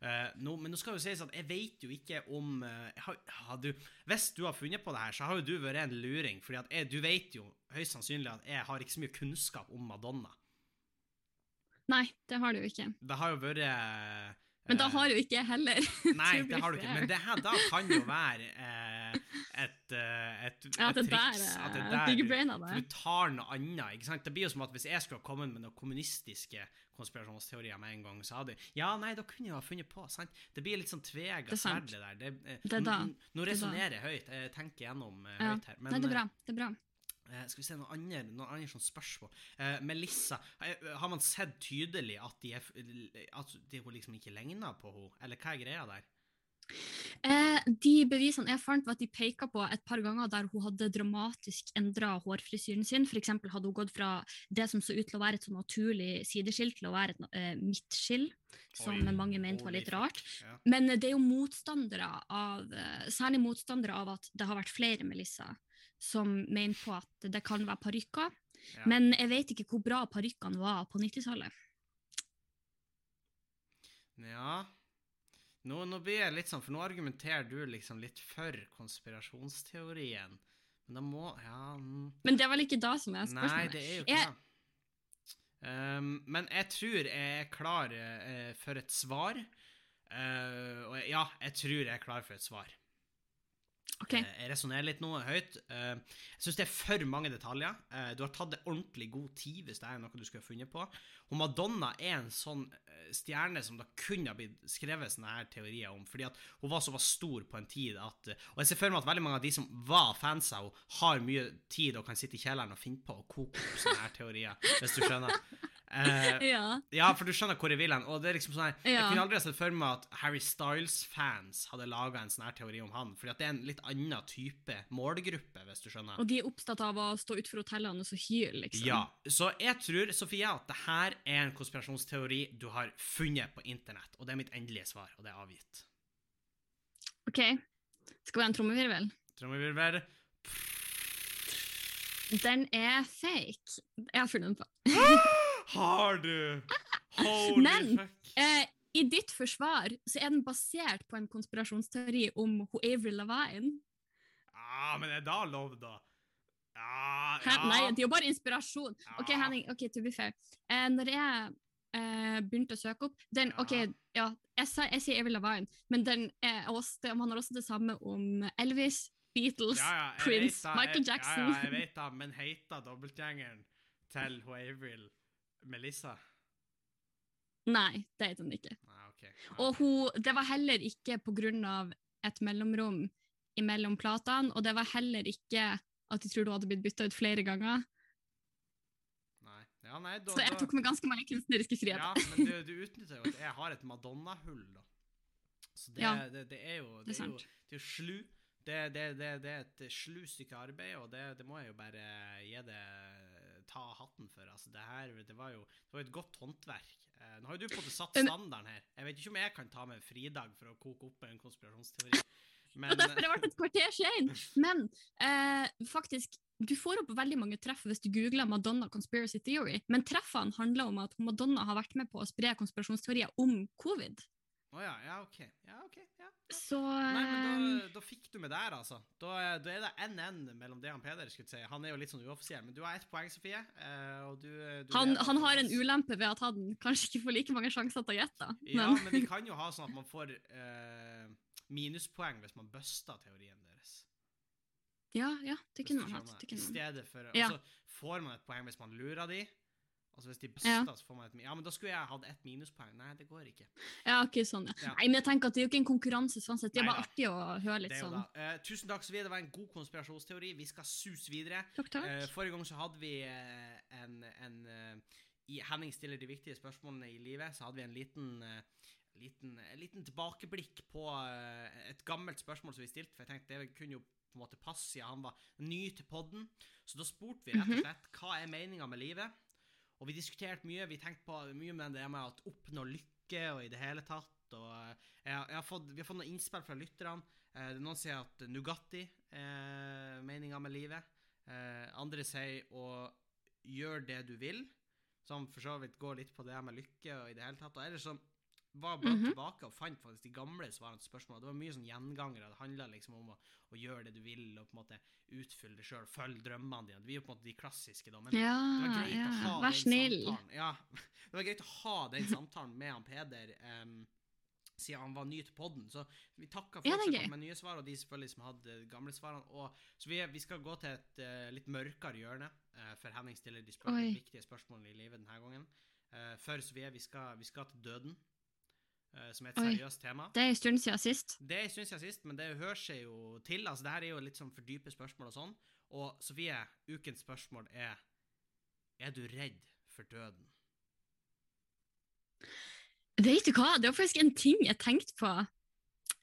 Eh, nå, men nå skal jo sies at jeg vet jo ikke om eh, har, har du, Hvis du har funnet på det her, så har jo du vært en luring, fordi du vet jo høyst sannsynlig at jeg har ikke så mye kunnskap om Madonna. Nei, det har du jo ikke. Det har jo vært eh, Men da har jo ikke jeg heller. Nei, det har du ikke. Men det her da kan jo være eh, et, eh, et, Ja, et det der triks. At det er der big brain av det. du tar noe annet. ikke sant? Det blir jo som at hvis jeg skulle ha kommet med noen kommunistiske konspirasjonsteorier med en gang, så hadde Ja, nei, da kunne jeg ha funnet på. sant? Det blir litt sånn tvega Det er sverd, det der. Det, eh, Det er da. Nå Det er resonnerer jeg høyt. Jeg tenker gjennom eh, høyt her. Men Nei, det er bra. Det er bra. Eh, skal vi se noen andre, noen andre sånne spørsmål. Eh, Melissa, eh, har man sett tydelig at de, er, at de hun liksom ikke ligner på henne? Eller hva er greia der? Eh, de bevisene jeg fant, var at de peka på et par ganger der hun hadde dramatisk endra hårfrisyren sin. Eksempel hadde hun gått fra det som så ut til å være et sånn naturlig sideskill, til å være et eh, midtskill, som Oi, mange mente var litt rart. Ja. Men det er jo motstandere av eh, Særlig motstandere av at det har vært flere Melissa som mener på at det kan være parykker. Ja. Men jeg vet ikke hvor bra parykkene var på 90-tallet. Ja nå, nå blir jeg litt sånn, for nå argumenterer du liksom litt for konspirasjonsteorien. Men da må Ja mm, Men det er vel ikke da som er Nei, det er jo ikke Jeg- det. Um, men jeg tror jeg er klar uh, for et svar. Uh, og jeg- ja, jeg tror jeg er klar for et svar. Ok, Eh, Jeg resonnerer litt nå høyt. Eh, Jeg syns det er for mange detaljer. Eh, Du har tatt det ordentlig god tid hvis det er noe du skulle ha funnet på. Og Madonna er en sånn stjerne som det kunne ha blitt skrevet sånne her teorier om, fordi at hun var såpass stor på en tid at Og jeg ser for meg at veldig mange av de som var fans av henne, har mye tid og kan sitte i kjelleren og finne på å koke opp sånne her teorier, hvis du skjønner. Eh, ja. ja, for du skjønner hvor jeg vil hen. Og det er liksom sånn her, Jeg kunne aldri sett for meg at Harry Styles-fans hadde laga en sånn her teori om han, fordi at det er en litt annen type målgruppe, hvis du skjønner. Og de er opptatt av å stå utenfor hotellene og så hyle, liksom. Ja, Så jeg tror, Sofia, at det her er en konspirasjonsteori du har funnet på internett, og det er mitt endelige svar, og det er avgitt. Ok, skal vi ha en trommevirvel? Trommevirvel. Den er fake. Jeg har funnet den på. Har du? Holy Men- fuck. Eh, i ditt forsvar så er den basert på en konspirasjonsteori om hun Avery Lavigne. Ja, men er det da lov, da? Ja, ja. Nei, det er jo bare inspirasjon. Ok, Henning, ok, to be fair. Eh, når jeg eh, begynte å søke opp den, ok, Ja. ja, jeg, sa, jeg sier Avery Lavigne, men den er også, det, man har også det samme om Elvis, Beatles, Ja, ja, Prince, da, Michael jeg, Jackson. Ja, ja, jeg vet da, men heter dobbeltgjengeren til hun Avril Melissa? Nei, det heter den ikke. Ah, okay. ah. Og hun, det var heller ikke av et mellomrom imellom platene, og det var heller ikke at de tror du hadde blitt bytta ut flere ganger. Nei. Ja, nei, da, Så jeg tok meg ganske mange kunstneriske friheter. Ja, men du, du utnytter jo at jeg har et Madonna-hull, da. Så det, Ja, det, det er jo Det Det er jo, det er slu. Det, det, det, det er et slu stykke arbeid, og det, det må jeg jo bare gi det ta hatten for. Altså, det her det var jo det var et godt håndverk. Eh, nå har jo du på en måte satt standarden her. Jeg vet ikke om jeg kan ta med en fridag for å koke opp en konspirasjonsteori. Men Og derfor har det vært et kvarter sein! Men eh, faktisk, du får opp veldig mange treff hvis du googler Madonna conspiracy theory, men treffene handler om at Madonna har vært med på å spre konspirasjonsteorier om covid. Å ja, ja, OK. Ja, ok, ja. Så Nei, men eh, da, da fikk du med der, altså. Da, er- da er det NN mellom det og Peder. skulle si. Han er jo litt sånn uoffisiell, men du har ett poeng, Sofie. eh, du, du han, han har en ulempe ved at han kanskje ikke får like mange sjanser til å gjette. Ja, Men, men vi kan jo ha sånn at man får uh, minuspoeng hvis man buster teorien deres. ja, ja, det kunne man hatt. I stedet for. Og så får man et poeng hvis man lurer de. Altså hvis de buster, så får man et Ja, men da skulle jeg hatt ett minuspoeng. Nei, det går ikke. Ja, ok, sånn, ja. Ja. Nei, men jeg tenker at det er jo ikke en konkurranse sånn sett. Det er Nei bare da. artig å høre litt sånn. Eh, tusen takk, Sofie. Det var en god konspirasjonsteori. Vi skal suse videre. Takk, takk. Uh, forrige gang så hadde vi uh, en, en I Henning stiller de viktige spørsmålene i livet, så hadde vi en liten, liten, en liten tilbakeblikk på et gammelt spørsmål som vi stilte, for jeg tenkte det kunne jo på en måte passe siden han var ny til podden. Så da spurte vi rett og Mhm. slett hva er meninga med livet? Og vi diskuterte mye. Vi tenkte på mye med det med å oppnå lykke og i det hele tatt. Og eh, jeg, jeg har fått, vi har fått noen innspill fra lytterne. Eh, noen sier at Nugatti er meninga med livet. Eh, andre sier å gjøre det du vil, som for så vidt går litt på det med lykke og i det hele tatt. Og ellers så var bare bare -hmm. tilbake og fant faktisk de gamle svarene til spørsmålene. Det var mye sånn gjengangere. Det handla liksom om å, å gjøre det du vil, og på en måte utfylle det sjøl. Følge drømmene dine. Vi er jo på en måte de klassiske, da. Men Ja, det var greit ja. å ha Vær den snill. samtalen. Ja, det var greit å ha den samtalen med han Peder. Um, siden han var ny til podden. Så vi Ja, er som gøy. kom med nye svar, og de selvfølgelig som hadde gamle svarene. Og, så vi, vi skal gå til et uh, litt mørkere hjørne, uh, for Henning stiller de spør Oi. viktige spørsmålene i livet denne gangen. Uh, før så vi skal, vi skal til døden, eh, som er et Oi. seriøst tema. Det er en stund siden sist. Det syns jeg sist, men det hører seg jo til. Altså, det her er jo litt sånn for dype spørsmål og sånn. Og Sofie, ukens spørsmål er Er du redd for døden? Vet du hva, det var faktisk en ting jeg tenkte på.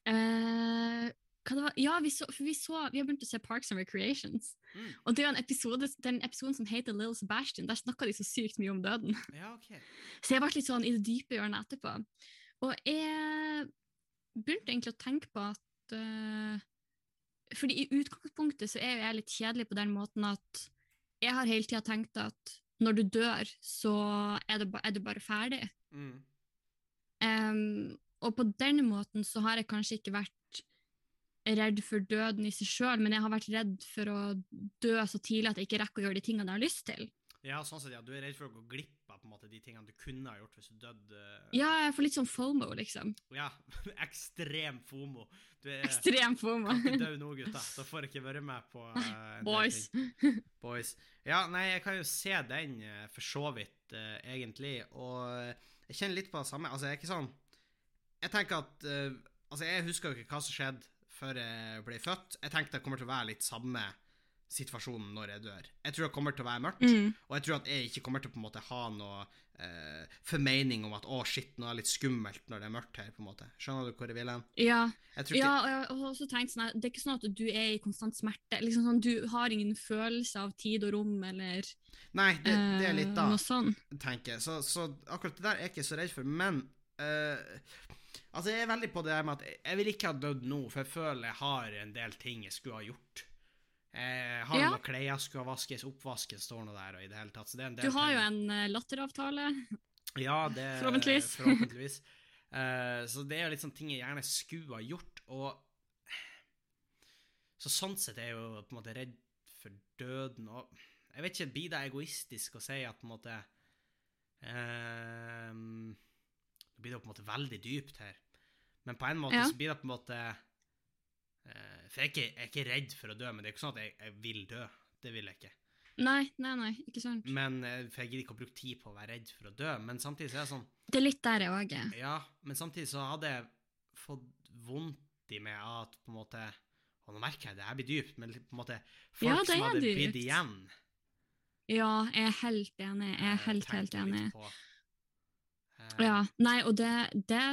Uh, det? Ja, vi, så, vi, så, vi har begynt å se Parks and Recreations. Mm. Og det er en episode, den episoden som heter Little Sebastian. Der snakka de så sykt mye om døden. Ja, okay. Så jeg ble litt sånn i det dype hjørnet etterpå. Og jeg begynte egentlig å tenke på at uh, Fordi i utgangspunktet så er jo jeg litt kjedelig på den måten at jeg har hele tida tenkt at når du dør, så er, det er du bare ferdig. Mm. Um, og på den måten så har jeg kanskje ikke vært redd for døden i seg sjøl, men jeg har vært redd for å dø så tidlig at jeg ikke rekker å gjøre de tingene jeg har lyst til. Ja, sånn sett, ja. Du er redd for å gå glipp av på en måte, de tingene du kunne ha gjort hvis du døde. Ja, jeg får litt sånn fomo, liksom. Ja, ekstrem fomo. Du er Ekstrem fomo. kan ikke nå, gutta. Da får jeg ikke være med på uh, Boys. Boys. Ja, nei, jeg kan jo se den eh, for så vidt, uh, egentlig. Og jeg kjenner litt på det samme. Altså, jeg er ikke sånn Jeg tenker at uh, Altså, jeg husker jo ikke hva som skjedde før jeg ble født. Jeg tenker det kommer til å være litt samme situasjonen når jeg dør. Jeg tror det kommer til å være mørkt. Mm. Og jeg tror at jeg ikke kommer til å på en måte ha noe eh, formening om at å, shit, nå er det litt skummelt når det er mørkt her. på en måte. Skjønner du hvor jeg vil hen? Ja, Jeg tror ja og jeg har også tenkt sånn at det er ikke sånn at du er i konstant smerte. Liksom sånn, du har ingen følelse av tid og rom eller Nei, det, det er litt da, eh, noe sånn. tenker jeg. Så, så akkurat det der er jeg ikke så redd for. Men eh, altså jeg er veldig på det der med at jeg vil ikke ha dødd nå, for jeg føler jeg har en del ting jeg skulle ha gjort. Jeg har Ja. noen klær skulle vaskes, oppvaskes, står noe der, og i det hele tatt. Så det Du har jo en eh, latteravtale. Ja, det Forhåpentligvis. forhåpentligvis. Eh, så det er jo litt sånn ting jeg gjerne skulle ha gjort, og Så sånn sett er jeg jo på en måte redd for døden, og jeg vet ikke, blir det egoistisk å si at på en måte eh, Nå blir det jo på en måte veldig dypt her, men på en måte Ja. så blir det på en måte eh, For jeg er, ikke, jeg er ikke redd for å dø, men det er ikke sånn at jeg, jeg vil dø. Det vil jeg ikke. Nei, nei, nei, ikke sant. Men, eh, for jeg gidder ikke å bruke tid på å være redd for å dø. Men samtidig så er det sånn Det er litt der jeg òg er. Ja, men samtidig så hadde jeg fått vondt i meg at på en måte Og nå merker jeg det her blir dypt, men på en måte folk Ja, som hadde blitt igjen Ja, jeg er helt enig. Jeg er eh, helt, helt enig. Eh, Ja, nei, og det, det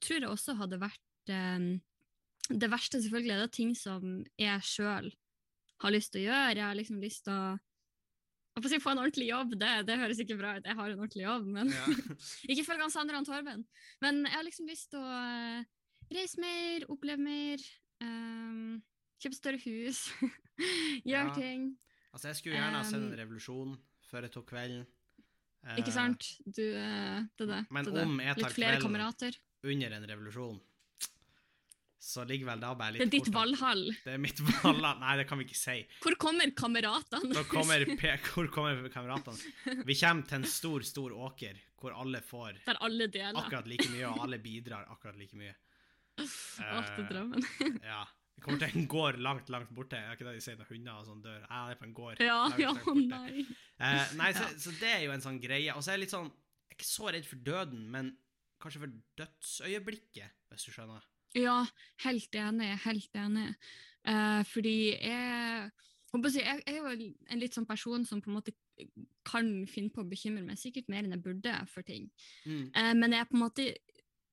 tror jeg også hadde vært eh, Det verste selvfølgelig er det ting som jeg sjøl har lyst til å gjøre. Jeg har liksom lyst til å får si få en ordentlig jobb, det, det høres ikke bra ut, jeg har en ordentlig jobb, men Ja. ikke følg han Sander og Torben. Men jeg har liksom lyst til å eh, reise mer, oppleve mer, um, kjøpe større hus, gjøre Ja. ting. Altså, jeg skulle gjerne ha sett en Um, revolusjon før jeg tok kvelden. Ikke Eh, sant? Du, eh, det er det. Men det. om jeg tar kvelden. Under en revolusjon, så ligger vel da bare litt Det er ditt. Valhall. Det er mitt valhall. Nei, det kan vi ikke si. Hvor kommer kameratene? Kommer hvor kommer kameratene? Vi kommer til en stor, stor åker hvor alle får Der alle deler. akkurat like mye, og alle bidrar akkurat like mye. Åh, det er Eh, drømmen. Ja. Vi kommer til en gård langt, langt borte. Er ikke det de sier når hunder og sånn dør? Ja, det er på en gård. Ja, langt, ja, langt nei. Uh, nei, så, så det er jo en sånn greie. Og så er jeg litt sånn Jeg er ikke så redd for døden, men kanskje for dødsøyeblikket, hvis du skjønner. Ja, helt enig, helt enig. Uh, fordi jeg, jeg er jo en litt sånn person som på en måte kan finne på å bekymre meg sikkert mer enn jeg burde for ting. Mm. Uh, men jeg er på en måte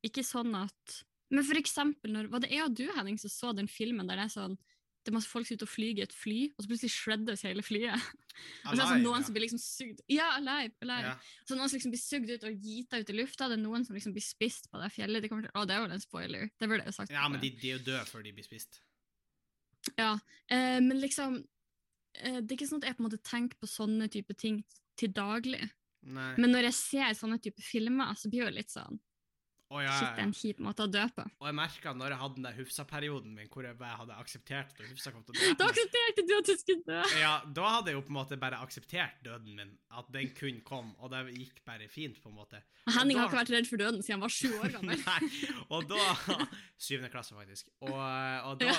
ikke sånn at Men for eksempel, når, var det jeg og du, Henning, som så den filmen der det er sånn det er masse folk som er ute og flyger et fly, og så plutselig shreddes hele flyet. Og så er det sånn noen ja. som blir liksom sugd Ja, alive! alive. Yeah. Så noen som liksom blir sugd ut og gita ut i lufta, det er noen som liksom blir spist på det fjellet. De kommer til, å, det er vel en spoiler. Det burde jeg jo sagt. ja, men de, de er jo døde før de blir spist. Ja, eh, men liksom eh, Det er ikke sånn at jeg på en måte tenker på sånne type ting til daglig. Nei. Men når jeg ser sånne type filmer, så blir det litt sånn Å, ja, Shit, ja, det er en kjip måte å dø på. Og jeg merka når jeg hadde den der Hufsa-perioden min, hvor jeg bare hadde akseptert at Hufsa kom til å dø Da aksepterte du at du skulle dø! Ja, da hadde jeg jo på en måte bare akseptert døden min, at den kun kom, og det gikk bare fint, på en måte. Henning da- har ikke vært redd for døden siden han var sju år gammel. Nei, og da Syvende klasse, faktisk. Og, og da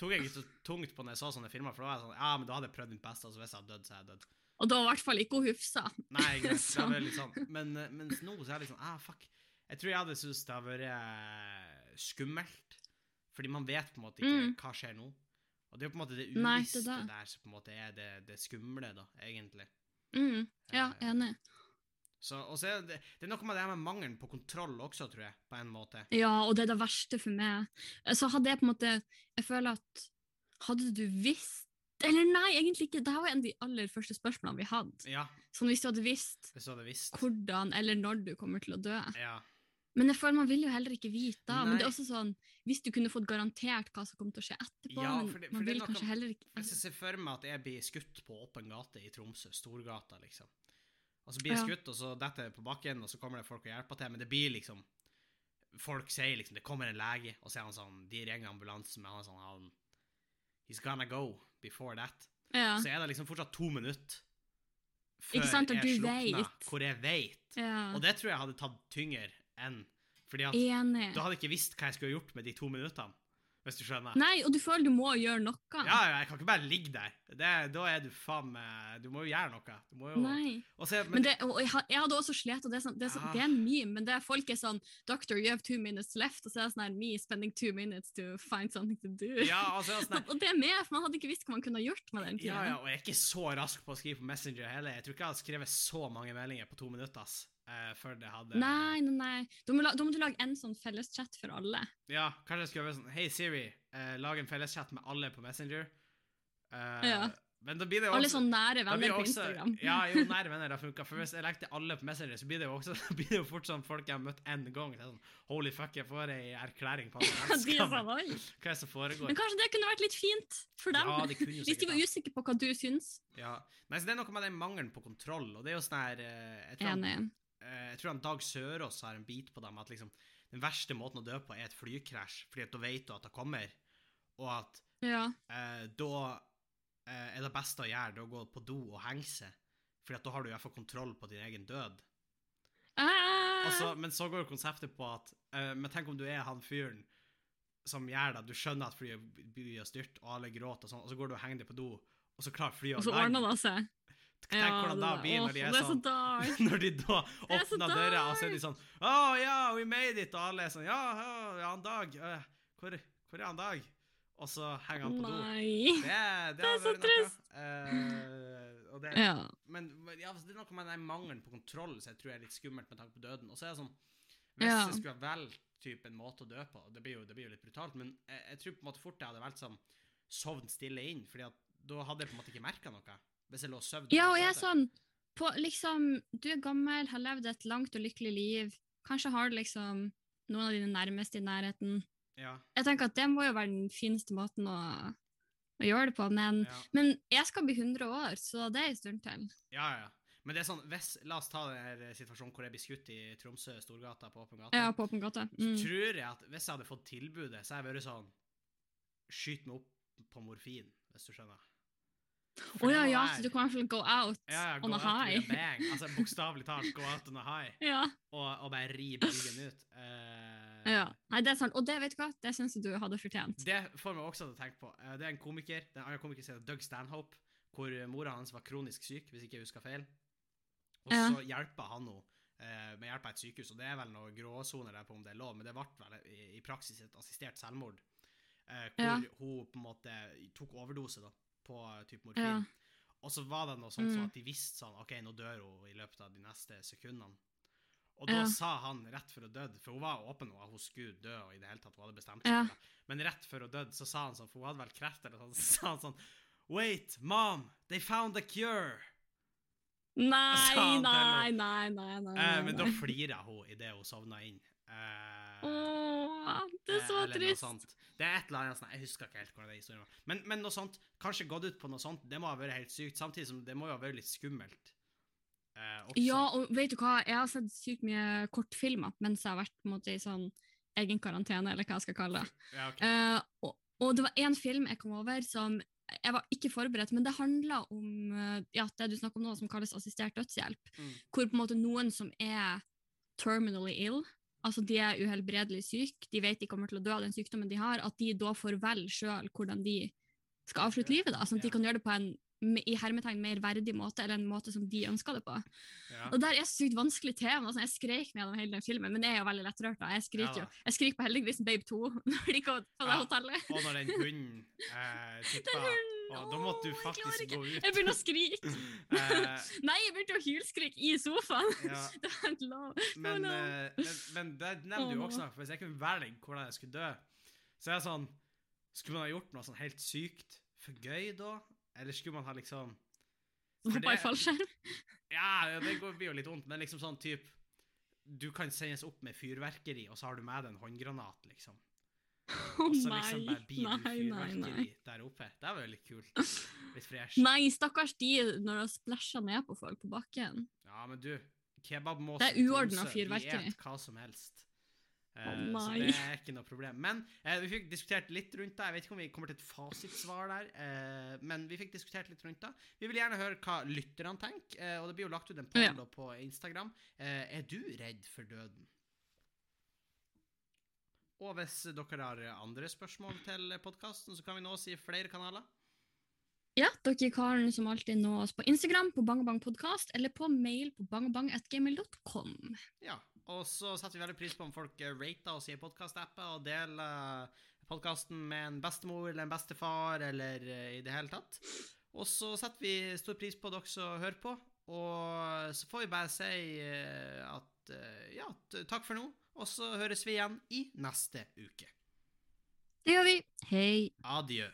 tok jeg ikke så tungt på når jeg så sånne filmer, for da var jeg sånn Ja, men da hadde jeg prøvd mitt beste, og så hvis jeg hadde dødd, så hadde jeg dødd. Og da var i hvert fall ikke hun Hufsa. Nei, greit. Det er litt sånn. Men eh, mens nå så er jeg liksom sånn Ah, fuck. Jeg tror jeg hadde syntes det hadde vært eh, skummelt. Fordi man vet på en måte ikke Mm. hva skjer nå. Og det er jo på en måte det uvisste der som på en måte er det, det skumle, da, egentlig. Mm, ja, Eh, enig. Så, er det, det er noe med det her med mangelen på kontroll også, tror jeg, på en måte. Ja, og det er det verste for meg. Så hadde jeg på en måte Jeg føler at Hadde du visst Eller nei, egentlig ikke. Det var en av de aller første spørsmålene vi hadde. Ja, Sånn hvis du hadde visst hvis du hadde visst. hvordan eller når du kommer til å dø. Ja. Men jeg føler man vil jo heller ikke vite. da. Men det er også sånn, hvis du kunne fått garantert hva som kommer til å skje etterpå, Ja, for det- for man vil kanskje heller ikke Hvis jeg ser for meg at jeg blir skutt på åpen gate i Tromsø, Storgata, liksom. Og så blir jeg skutt, og så detter jeg på bakken, og så kommer det folk og hjelper til, men det blir liksom Folk sier liksom Det kommer en lege, og så er han sånn De ringer ambulansen, men han er sånn han, He's gonna go before that. ja. Så er det liksom fortsatt to minutter før sant, jeg du slukner, hvor jeg vet. ja. Og det tror jeg hadde tatt tyngre enn Fordi at Enig. du hadde ikke visst hva jeg skulle gjort med de to minuttene, hvis du skjønner. Nei, og du føler du må gjøre noe. Ja, ja, jeg kan ikke bare ligge der. Det, da er du faen meg Du må jo gjøre noe. Jo Nei. Se, Men det, og jeg, hadde også slet, og det er, sånn, det, er sånn, Ja. det er en meme, men det er folk er sånn Doctor, you have two minutes left, og så er det sånn her me spending two minutes to find something to do. Ja, altså, sånn, og, det er med, for man hadde ikke visst hva man kunne ha gjort med den ja, ja, og jeg er ikke så rask på å skrive på Messenger heller. Jeg tror ikke jeg hadde skrevet så mange meldinger på to minutter ass, eh, før det hadde Nei, nei, nei. Da må, da må du lage en sånn felleschat for alle. Ja, kanskje jeg skulle være sånn Hei, Siri, uh, lag en felleschat med alle på Messenger. Uh, Ja. Men da blir det jo Alle sånn nære venner på Instagram. Ja, jo, nære venner har funka. For hvis jeg legger til alle på Messenger, så blir det jo også blir det jo fort sånn folk jeg har møtt én gang. Sånn, Holy fuck, jeg får ei erklæring på sånn. Hva er det som foregår? Men kanskje det kunne vært litt fint for dem? Ja, de kunne jo Hvis de var usikre på hva du syns. Ja. Nei, så Det er noe med den mangelen på kontroll, og det er jo sånn her Enig. Eh, jeg tror han Dag Sørås har en bit på dem, at liksom den verste måten å dø på er et flykrasj, fordi at da vet du at det kommer, og at Ja. eh, da eh, er det beste å gjøre det å gå på do og henge seg, fordi at da har du i hvert fall kontroll på din egen død. Ah! Altså, men så går konseptet på at eh, Men tenk om du er han fyren som gjør det, du skjønner at flyet blir styrt, og alle gråter og sånn, og så går du og henger deg på do, og så klarer flyet og å så ordner det seg. Tenk hvordan det blir når de er så sånn dark. Når de da er så åpner døra, og så er de sånn Å ja, we made it, og alle er sånn Ja, ja, ja han Dag. hvor, hvor er han Dag? Og så henger han på do. Nei. Det, det, Det er så trist. og det, Ja. men ja, altså, det er noe med den mangelen på kontroll som jeg tror er litt skummelt med tanke på døden. Og så er det sånn Hvis Ja. jeg skulle ha valgt en måte å dø på Det blir jo, det blir jo litt brutalt, men jeg, jeg tror på en måte fort jeg hadde valgt sånn sovn stille inn, Fordi at da hadde jeg på en måte ikke merka noe. Hvis jeg lå og sov. Ja, og jeg er sånn på, liksom, Du er gammel, har levd et langt og lykkelig liv. Kanskje har du liksom noen av dine nærmeste i nærheten. Ja, Jeg tenker at det må jo være den fineste måten å, å gjøre det på, men, ja, men jeg skal bli 100 år, så det er en stund til. ja, ja. Men det er sånn, hvis, la oss ta denne situasjonen hvor jeg blir skutt i Tromsø, Storgata, på åpen gate. Ja, på åpen gate. Mm. tror jeg at hvis jeg hadde fått tilbudet, så hadde jeg vært sånn Skyt meg opp på morfin, hvis du skjønner. Å ja, ja, så du kan i hvert fall go out ja, ja, on go a out high. a bang. Altså bokstavelig talt, go out on a high. Ja, Og, og bare ri bølgen ut. Uh, ja. Nei, det er sant. Og det vet du hva, det syns jeg du hadde fortjent. Det får meg også til å tenke på. Eh, Det er en komiker, det er en annen komiker som heter Doug Stanhope, hvor mora hans var kronisk syk, hvis ikke jeg husker feil. Og Ja. så hjelper han henne uh, med hjelp av et sykehus, og det er vel noen gråsoner der på om det er lov, men det ble vel i, i praksis et assistert selvmord, uh, hvor Ja. hun på en måte tok overdose da, på eh, type morfin. Ja. Og så var det noe sånt mm. sånn at de visste sånn, ok, nå dør hun i løpet av de neste sekundene. Og da Ja. sa han rett før hun døde, for hun var åpen om at hun skulle dø, og i det hele tatt hun hadde bestemt seg Ja. Men rett før hun døde, så sa han sånn, for hun hadde vel kreft eller sånn, så sa han sånn, Wait, mom, they found a cure! Nei, nei, nei, nei, nei. nei, Eh, men da flira hun idet hun sovna inn. Eh, Åh, det er eh, så trist. Det er et eller annet Jeg husker ikke helt hvordan det historien var. Men, men noe sånt, kanskje gått ut på noe sånt, det må ha vært helt sykt. Samtidig som det må jo ha vært litt skummelt. eh. Ja, og vet du hva, jeg har sett sykt mye kortfilmer mens jeg har vært måte, i sånn egen karantene, eller hva jeg skal kalle det. Ja, okay. Eh, og, og det var én film jeg kom over som jeg var ikke forberedt, men det handla om eh, ja, det du snakker om nå, som kalles assistert dødshjelp. Mm. Hvor på en måte noen som er terminally ill, altså de er uhelbredelig syke, de vet de kommer til å dø av den sykdommen de har, at de da får velge sjøl hvordan de skal avslutte livet. da, Sånn at de kan gjøre det på en i hermetegn mer verdig måte, eller en måte som de ønsker det på. Ja. Og der er sykt vanskelig tema. Altså, jeg skrek meg gjennom hele den filmen, men jeg er jo veldig lettrørt. da. Jeg skriker Ja jo. Jeg skriker på Heldiggrisen Babe 2 når de går på det Ja. hotellet. Og når den hunden eh, tippa, hunden, og da måtte du jeg faktisk gå ut. Jeg begynner å skrike. Eh, Nei, jeg begynte å hylskrike i sofaen. ja, Det var helt lov. men, no. eh, men, men det nevner du også, for hvis jeg kunne velge hvordan jeg skulle dø, så er det sånn Skulle man ha gjort noe sånn helt sykt for gøy da? Eller skulle man ha liksom Hoppa i fallskjerm. Ja, det blir jo litt vondt, men liksom sånn type Du kan sendes opp med fyrverkeri, og så har du med deg en håndgranat, liksom. Å så nei. liksom Nei, nei, nei. der oppe. Det var jo litt kult. Litt fresh. Nei, stakkars de når de splæsjer ned på folk på bakken. Ja, men du, kebabmåsen Det er uordna fyrverkeri. Hva som helst. Uh, oh, så det er ikke noe problem. Men uh, vi fikk diskutert litt rundt det. Jeg vet ikke om vi kommer til et fasitsvar der, uh, men vi fikk diskutert litt rundt det. Vi vil gjerne høre hva lytterne tenker, og det blir jo lagt ut en poll Ja. på Instagram. Er du redd for døden? Og hvis dere har andre spørsmål til podkasten, så kan vi nå oss i flere kanaler. Ja, dere kan som alltid nå oss på Instagram på bangabangpodkast eller på mail på bangabang.gmail.com. Ja, og så setter vi veldig pris på om folk rater oss i podkastappen og deler podkasten med en bestemor eller en bestefar eller eh, i det hele tatt. Og så setter vi stor pris på dere som hører på, og så får vi bare si eh, at eh, ja, takk for nå, og så høres vi igjen i neste uke. Det gjør vi. Hei. Adjø.